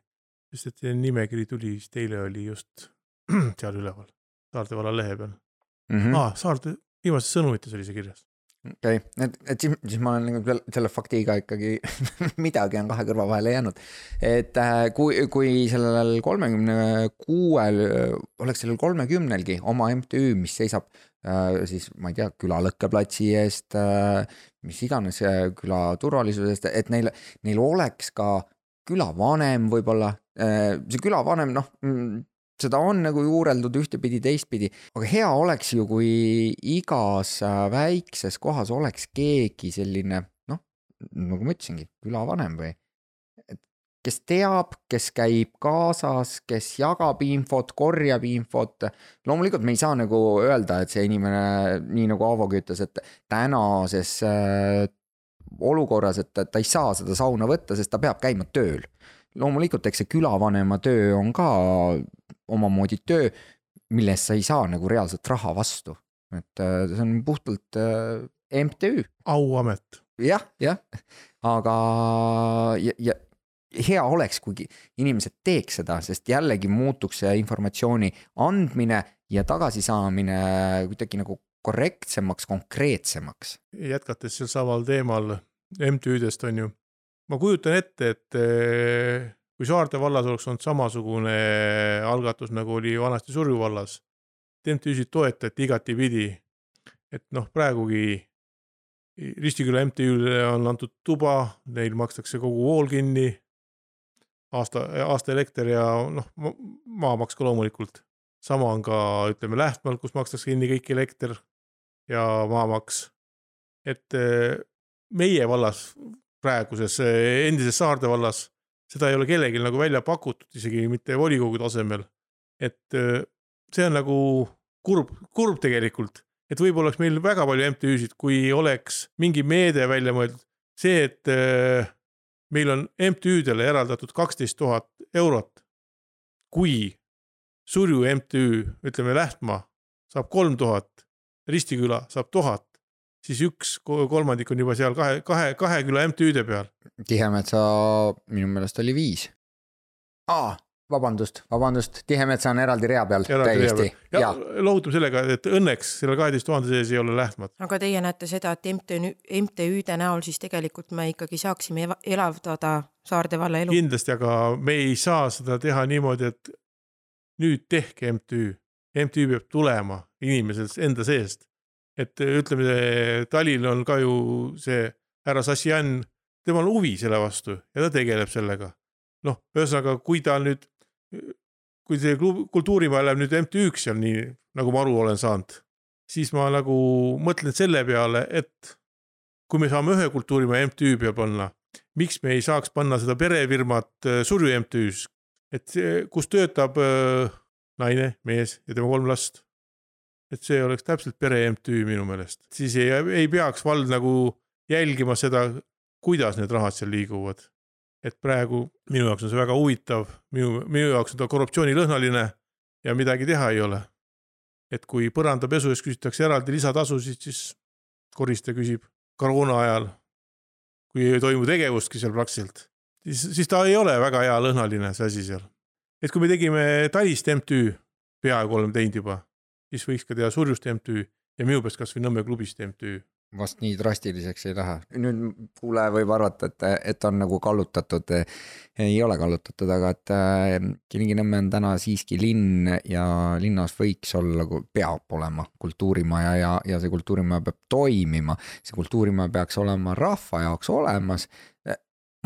sest et nimekiri tuli vist eile oli just seal üleval, Saarde valla lehe peal mm. mm. -hmm. aa, Saarde viimastes sõnumites oli see kirjas. Okei okay., et, et siis, siis ma olen nagu selle faktiga ikkagi midagi on kahe kõrva vahele jäänud. et äh, kui, kui sellel kolmekümne kuuel, oleks sellel kolmekümnelgi oma MTÜ, mis seisab äh, siis ma ei tea, küla lõkkeplatsi eest äh,, mis iganes küla turvalisuse eest, et neil, neil oleks ka külavanem võib-olla, see külavanem, noh, seda on nagu juureldud ühtepidi, teistpidi, aga hea oleks ju, kui igas väikses kohas oleks keegi selline, noh, nagu ma ütlesingi, külavanem või kes teab, kes käib kaasas, kes jagab infot, korjab infot. loomulikult me ei saa nagu öelda, et see inimene, nii nagu Aavogi ütles, et tänases äh, olukorras, et ta ei saa seda sauna võtta, sest ta peab käima tööl. loomulikult, eks see külavanema töö on ka omamoodi töö, mille eest sa ei saa nagu reaalselt raha vastu. et äh, see on puhtalt äh, MTÜ. auamet. jah, jah, aga ja, ja hea oleks, kui inimesed teeks seda, sest jällegi muutuks see informatsiooni andmine ja tagasisaamine kuidagi nagu korrektsemaks, konkreetsemaks. jätkates sel samal teemal MTÜ-dest on ju, ma kujutan ette, et eh, kui Saarde vallas oleks olnud samasugune algatus, nagu oli vanasti Surju vallas, MTÜ-sid toetati igatipidi. et noh, praegugi Ristiküla MTÜ-le on antud tuba, neil makstakse kogu vool kinni. aasta, aasta elekter ja noh, maamaks ka loomulikult. sama on ka ütleme Lähtmaal, kus makstakse kinni kõik elekter ja maamaks. et eh, meie vallas, praeguses eh, endises Saarde vallas, seda ei ole kellelgi nagu välja pakutud, isegi mitte volikogu tasemel. et eh, see on nagu kurb, kurb tegelikult, et võib-olla oleks meil väga palju MTÜ-sid, kui oleks mingi meede välja mõeldud, see, et meil on MTÜ-dele eraldatud kaksteist tuhat eurot. kui Surju MTÜ, ütleme Lähtmaa, saab kolm tuhat Ristiküla saab tuhat, siis üks kolmandik on juba seal kahe, kahe, kahe küla MTÜ-de peal. Tihemetsa minu meelest oli viis. aa, vabandust, vabandust, Tihemetsa on eraldi rea peal täiesti. ja, ja. lohutame sellega, et õnneks selle kaheteist tuhande sees ei ole Lähtmat. aga teie näete seda, et MTÜ, MTÜ-de näol siis tegelikult me ikkagi saaksime elavdada Saarde valla elu. kindlasti, aga me ei saa seda teha niimoodi, et nüüd tehke MTÜ MTÜ peab tulema inimesest enda seest. Et ütleme, Talil on ka ju see härra Sassian, temal huvi selle vastu ja ta tegeleb sellega. noh, ühesõnaga, kui ta nüüd, kui see kultuurimaja läheb nüüd MTÜ-ks seal nii, nagu ma aru olen saanud, siis ma nagu mõtlen selle peale, et kui me saame ühe kultuurimaja MTÜ peale panna, miks me ei saaks panna seda perefirmat äh, Surju MTÜ-s, et see, kus töötab äh, naine, mees ja tema kolm last. Et see oleks täpselt pere MTÜ minu meelest, siis ei, ei peaks vald nagu jälgima seda, kuidas need rahad seal liiguvad. et praegu minu jaoks on see väga huvitav, minu, minu jaoks on ta korruptsioonilõhnaline ja midagi teha ei ole. et kui põrandapesu eest küsitakse eraldi lisatasusid, siis koristaja küsib koroona ajal, kui ei toimu tegevustki seal praktiliselt, siis, siis ta ei ole väga hea lõhnaline, see asi seal et kui me tegime Talist MTÜ, peaaegu oleme teinud juba, siis võiks ka teha Surjust MTÜ ja minu peast kasvõi Nõmme klubist MTÜ vast nii drastiliseks ei lähe. nüüd kuulaja võib arvata, et, et on nagu kallutatud. ei ole kallutatud, aga et äh, Kilingi-Nõmme on täna siiski linn ja linnas võiks olla, peab olema kultuurimaja ja, ja see kultuurimaja peab toimima. see kultuurimaja peaks olema rahva jaoks olemas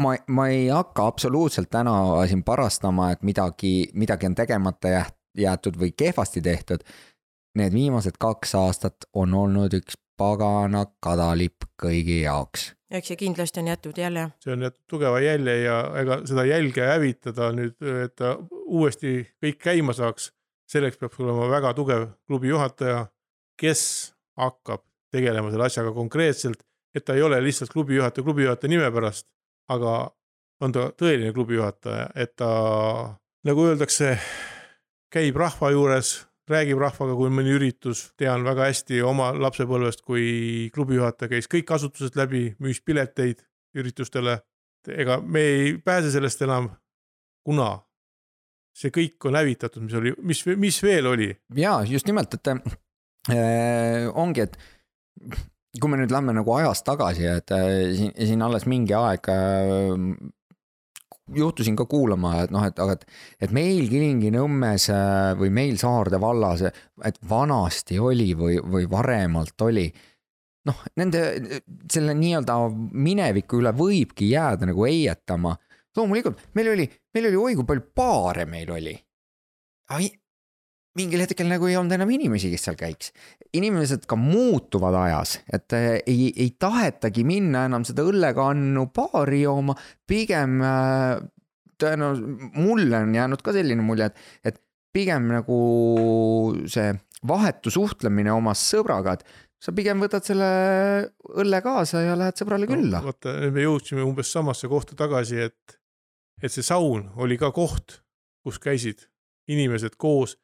ma, ma ei hakka absoluutselt täna siin parastama, et midagi, midagi on tegemata jäetud või kehvasti tehtud. Need viimased kaks aastat on olnud üks pagana kadalipp kõigi jaoks. eks ja kindlasti on jätud jälje. see on jätnud tugeva jälje ja ega seda jälge hävitada nüüd, et ta uuesti kõik käima saaks, selleks peab olema väga tugev klubi juhataja, kes hakkab tegelema selle asjaga konkreetselt, et ta ei ole lihtsalt klubi juhataja klubi juhataja nime pärast, aga on ta tõeline klubi juhataja, et ta nagu öeldakse, käib rahva juures, räägib rahvaga, kui on mõni üritus, tean väga hästi oma lapsepõlvest, kui klubi juhataja käis kõik asutused läbi, müüs pileteid üritustele. ega me ei pääse sellest enam, kuna see kõik on hävitatud, mis oli, mis, mis veel oli? ja just nimelt, et äh, ongi, et kui me nüüd lähme nagu ajas tagasi, et äh, siin, siin alles mingi aeg äh, juhtusin ka kuulama, et noh, et aga et, et meil Kilingi-Nõmmes äh, või meil Saarde vallas, et vanasti oli või, või varemalt oli. noh, nende selle nii-öelda mineviku üle võibki jääda nagu heietama. loomulikult meil oli, meil oli oi kui palju baare meil oli mingil hetkel nagu ei olnud enam inimesi, kes seal käiks. inimesed ka muutuvad ajas, et äh, ei, ei tahetagi minna enam seda õllekannu baari jooma, pigem äh, tõenäoliselt mulle on jäänud ka selline mulje, et, et pigem nagu see vahetu suhtlemine oma sõbraga, et sa pigem võtad selle õlle kaasa ja lähed sõbrale külla no,. vaata, me jõudsime umbes samasse kohta tagasi, et, et see saun oli ka koht, kus käisid inimesed koos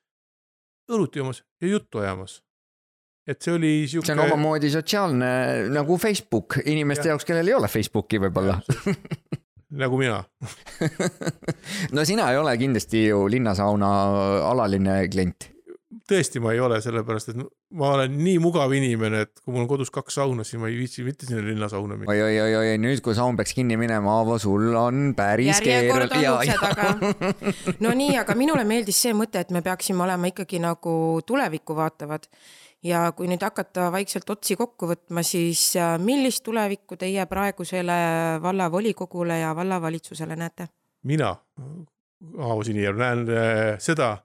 õlut joomas ja juttu ajamas. et see oli sihuke. see on omamoodi sotsiaalne nagu Facebook inimeste ja. jaoks, kellel ei ole Facebooki võib-olla nagu mina no sina ei ole kindlasti ju linnasauna alaline klient tõesti, ma ei ole, sellepärast et ma olen nii mugav inimene, et kui mul on kodus kaks sauna, siis ma ei viitsi mitte sinna linnasauna minna. oi, oi, oi, oi, nüüd kui saun peaks kinni minema, Aavo, sul on päris keeruline. no nii, aga minule meeldis see mõte, et me peaksime olema ikkagi nagu tulevikku vaatavad. ja kui nüüd hakata vaikselt otsi kokku võtma, siis äh, millist tulevikku teie praegusele vallavolikogule ja vallavalitsusele näete? mina, Aavo Sinijärv, näen äh, seda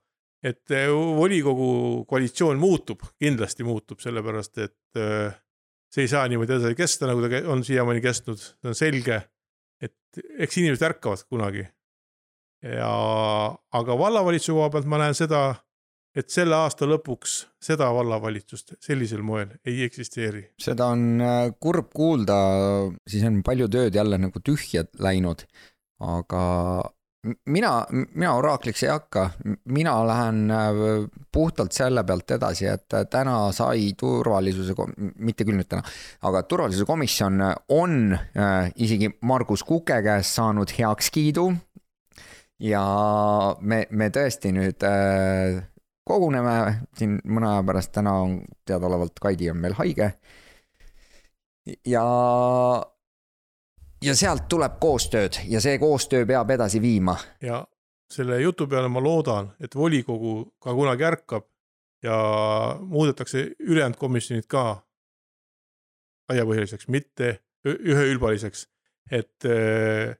et äh, volikogu koalitsioon muutub, kindlasti muutub, sellepärast et äh, see ei saa niimoodi edasi kesta, nagu ta on siiamaani kestnud, see on selge. et eks inimesed ärkavad kunagi. ja, aga vallavalitsuse koha pealt ma näen seda, et selle aasta lõpuks seda vallavalitsust sellisel moel ei eksisteeri. seda on äh, kurb kuulda, siis on palju tööd jälle nagu tühja läinud, aga mina, mina oraakliks ei hakka, mina lähen äh, puhtalt selle pealt edasi, et äh, täna sai turvalisuse, mitte küll nüüd täna, aga turvalisuse komisjon on äh, isegi Margus Kuke käest saanud heakskiidu. ja me, me tõesti nüüd koguneme siin mõne aja pärast, täna on teadaolevalt Kaidi on meil haige. ja ja sealt tuleb koostööd ja see koostöö peab edasi viima. ja selle jutu peale ma loodan, et volikogu ka kunagi ärkab ja muudetakse ülejäänud komisjonid ka laiapõhjaliseks, mitte üheülbaliseks, et äh,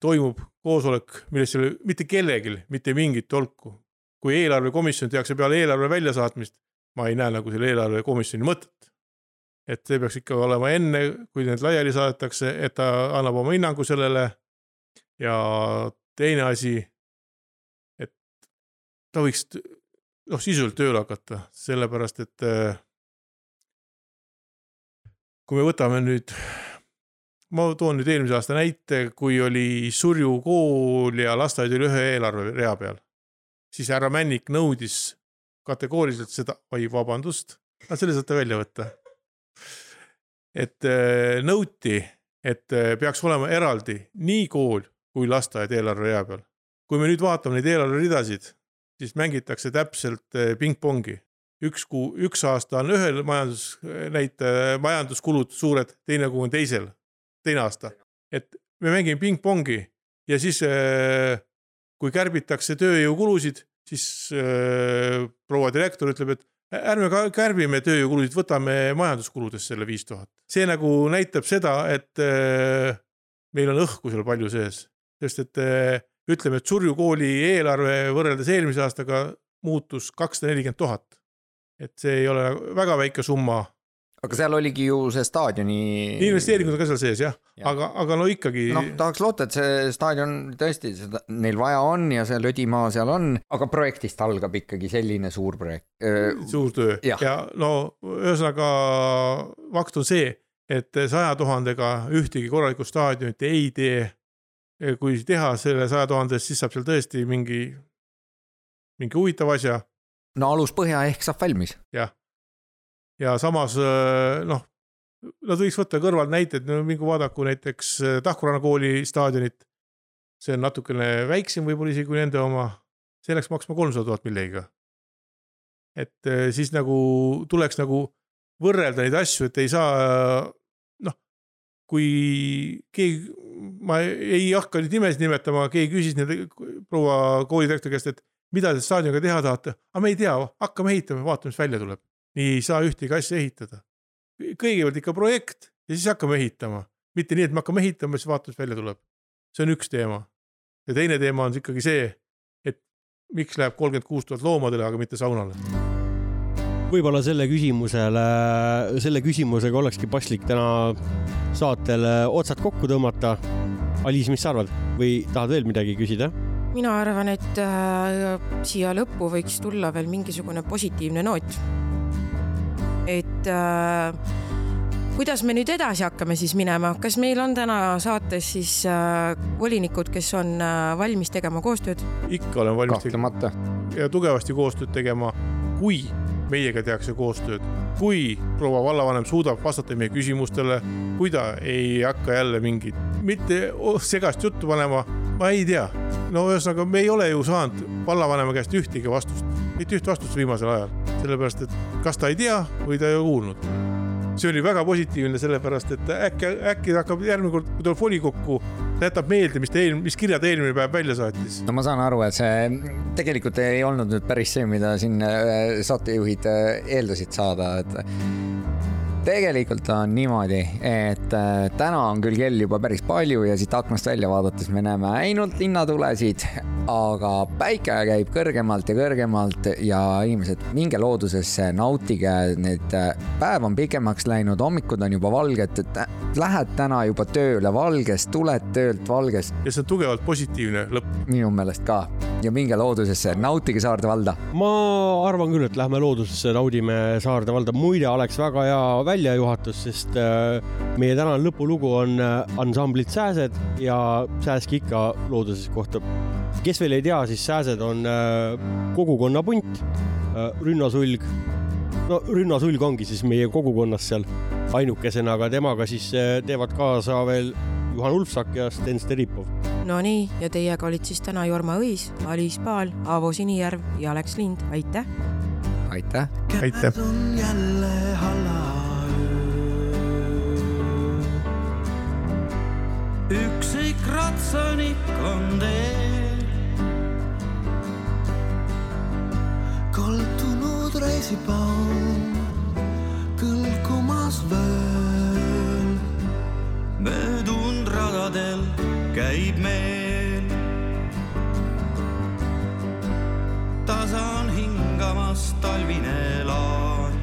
toimub koosolek, millest ei ole mitte kellelgi mitte mingit tolku. kui eelarvekomisjon tehakse peale eelarve väljasaatmist, ma ei näe nagu selle eelarvekomisjoni mõtet et see peaks ikka olema enne, kui need laiali saadetakse, et ta annab oma hinnangu sellele. ja teine asi, et ta võiks noh, sisuliselt tööle hakata, sellepärast et äh, kui me võtame nüüd, ma toon nüüd eelmise aasta näite, kui oli Surju kool ja lasteaed oli ühe eelarverea peal, siis härra Männik nõudis kategooriliselt seda, oi vabandust, selle saate välja võtta et äh, nõuti, et äh, peaks olema eraldi nii kool kui lasteaed eelarverea peal. kui me nüüd vaatame neid eelarveridasid, siis mängitakse täpselt äh, pingpongi. üks kuu, üks aasta on ühel majandusnäitaja, majanduskulud suured, teine kuu on teisel, teine aasta. et me mängime pingpongi ja siis kui kärbitakse tööjõukulusid, siis proua direktor ütleb, et ärme ka kärbime tööjõukulusid, võtame majanduskuludest selle viis tuhat. see nagu näitab seda, et äh, meil on õhku seal palju sees, sest et äh, ütleme, et Surju kooli eelarve võrreldes eelmise aastaga muutus kakssada nelikümmend tuhat. et see ei ole nagu väga väike summa, aga seal oligi ju see staadioni. investeeringud on ka seal sees jah ja., Jah. aga, aga no ikkagi noh, tahaks loota, et see staadion tõesti seda neil vaja on ja see lödimaa seal on, aga projektist algab ikkagi selline suur projekt. suur töö ja, Jah. ja no ühesõnaga fakt on see, et saja tuhandega ühtegi korralikku staadionit ei tee. kui teha selle saja tuhande eest, siis saab seal tõesti mingi, mingi huvitava asja no aluspõhja ehk saab valmis. Ja samas äh, noh, nad võiks võtta kõrvalt näiteid, no mingu vaadaku näiteks äh, Tahkuranna kooli staadionit. see on natukene väiksem võib-olla isegi kui nende oma, see läks maksma kolmsada tuhat millegagi. et äh, siis nagu tuleks nagu võrrelda neid asju, et ei saa noh, kui keegi, ma ei hakka nüüd nimesid nimetama, keegi küsis nende proua koolidirektori käest, et mida te staadioniga teha tahate, aga me ei tea, hakkame ehitama, vaatame, mis välja tuleb nii ei saa ühtegi asja ehitada. kõigepealt ikka projekt ja siis hakkame ehitama, mitte nii, et me hakkame ehitama, siis vaatame, mis välja tuleb. see on üks teema. ja teine teema on ikkagi see, et miks läheb kolmkümmend kuus tuhat loomadele, aga mitte saunale. võib-olla selle küsimusele, selle küsimusega olekski paslik täna saatel otsad kokku tõmmata. Aliis, mis sa arvad või tahad veel midagi küsida? mina arvan, et äh, siia lõppu võiks tulla veel mingisugune positiivne noot. Et äh, kuidas me nüüd edasi hakkame siis minema, kas meil on täna saates siis äh, volinikud, kes on äh, valmis tegema koostööd? ikka olen valmis tegema kahtlemata. ja tugevasti koostööd tegema, kui meiega tehakse koostööd, kui proua vallavanem suudab vastata meie küsimustele, kui ta ei hakka jälle mingit, mitte segast juttu panema, ma ei tea. no ühesõnaga, me ei ole ju saanud vallavanema käest ühtegi vastust, mitte üht vastust viimasel ajal, sellepärast et kas ta ei tea või ta ei ole kuulnud. see oli väga positiivne, sellepärast et äkki, äkki ta hakkab järgmine kord, kui tuleb volikokku, ta jätab meelde, mis ta eelmine, mis kirja ta eelmine päev välja saatis. no ma saan aru, et see tegelikult ei olnud nüüd päris see, mida siin äh, saatejuhid äh, eeldasid saada, et tegelikult on niimoodi, et äh, täna on küll kell juba päris palju ja siit aknast välja vaadates me näeme ainult linnatulesid, aga päike käib kõrgemalt ja kõrgemalt ja inimesed, minge loodusesse, nautige, need äh, päev on pikemaks läinud, hommikud on juba valged, et äh, lähed täna juba tööle valges, tuled töölt valges, ja see on tugevalt positiivne lõpp. minu meelest ka ja minge loodusesse, nautige Saarde valda. ma arvan küll, et lähme loodusesse, naudime Saarde valda. muide, oleks väga hea väljajuhatus, sest äh, meie tänane lõpulugu on äh, ansamblit Sääsed ja Sääsk ikka looduses kohtub. kes veel ei tea, siis Sääsed on äh, kogukonna punt, rünnasulg. no rünnasulg ongi siis meie kogukonnas seal ainukesena, aga temaga siis teevad kaasa veel Juhan Ulfsak ja Sten Steripov. Nonii, ja teiega olid siis täna Jorma Õis, Aliis Paal, Aavo Sinijärv ja Alex Lind, aitäh. aitäh. aitäh. Üksik ratsanik on teel. kaldunud reisipaun kõlkumas veel. möödunud radadel käib meel. tasa on hingamas talvine laan.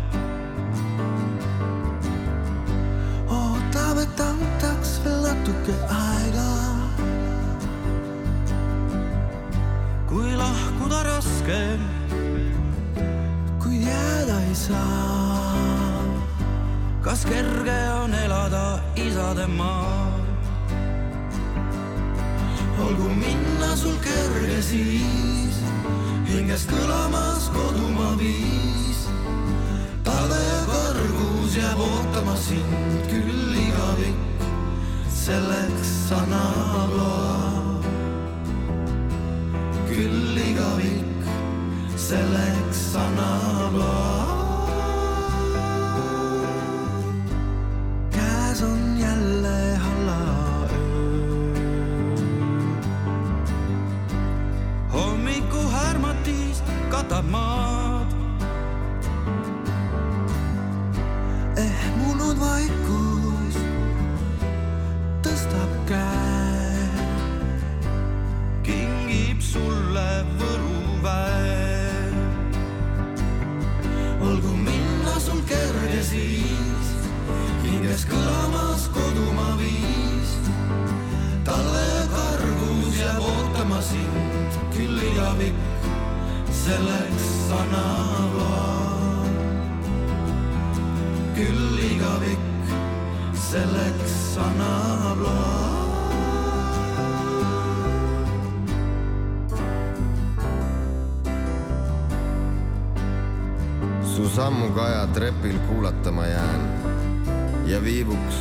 ootab, et veel natuke aega. kui lahkuda raske, kui jääda ei saa. kas kerge on elada isademaal? olgu minna sul kerge siis, hingest kõlamas kodumaa viis. talve kõrgus jääb ootama sind küll igavik, selleks annab loa. küll igavik, selleks annab loa. käes on jälle hallaöö. hommiku härmatis katab maad. Su sammukaja trepil kuulata ma jään ja viivuks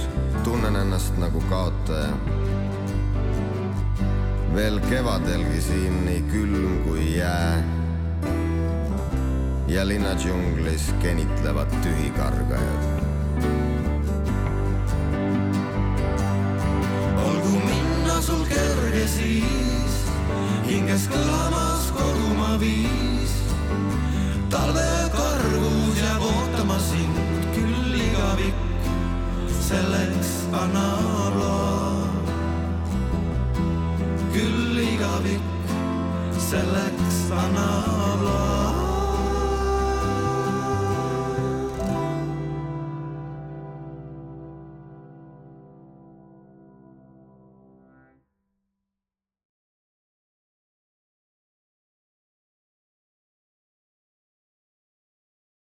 tunnen ennast nagu kaotaja. veel kevadelgi siin nii külm kui jää. ja linna džunglis kenitlevad tühikargajad. olgu minna sul kerge siis, hinges kõlamas kodumaa viis. talvekargus selleks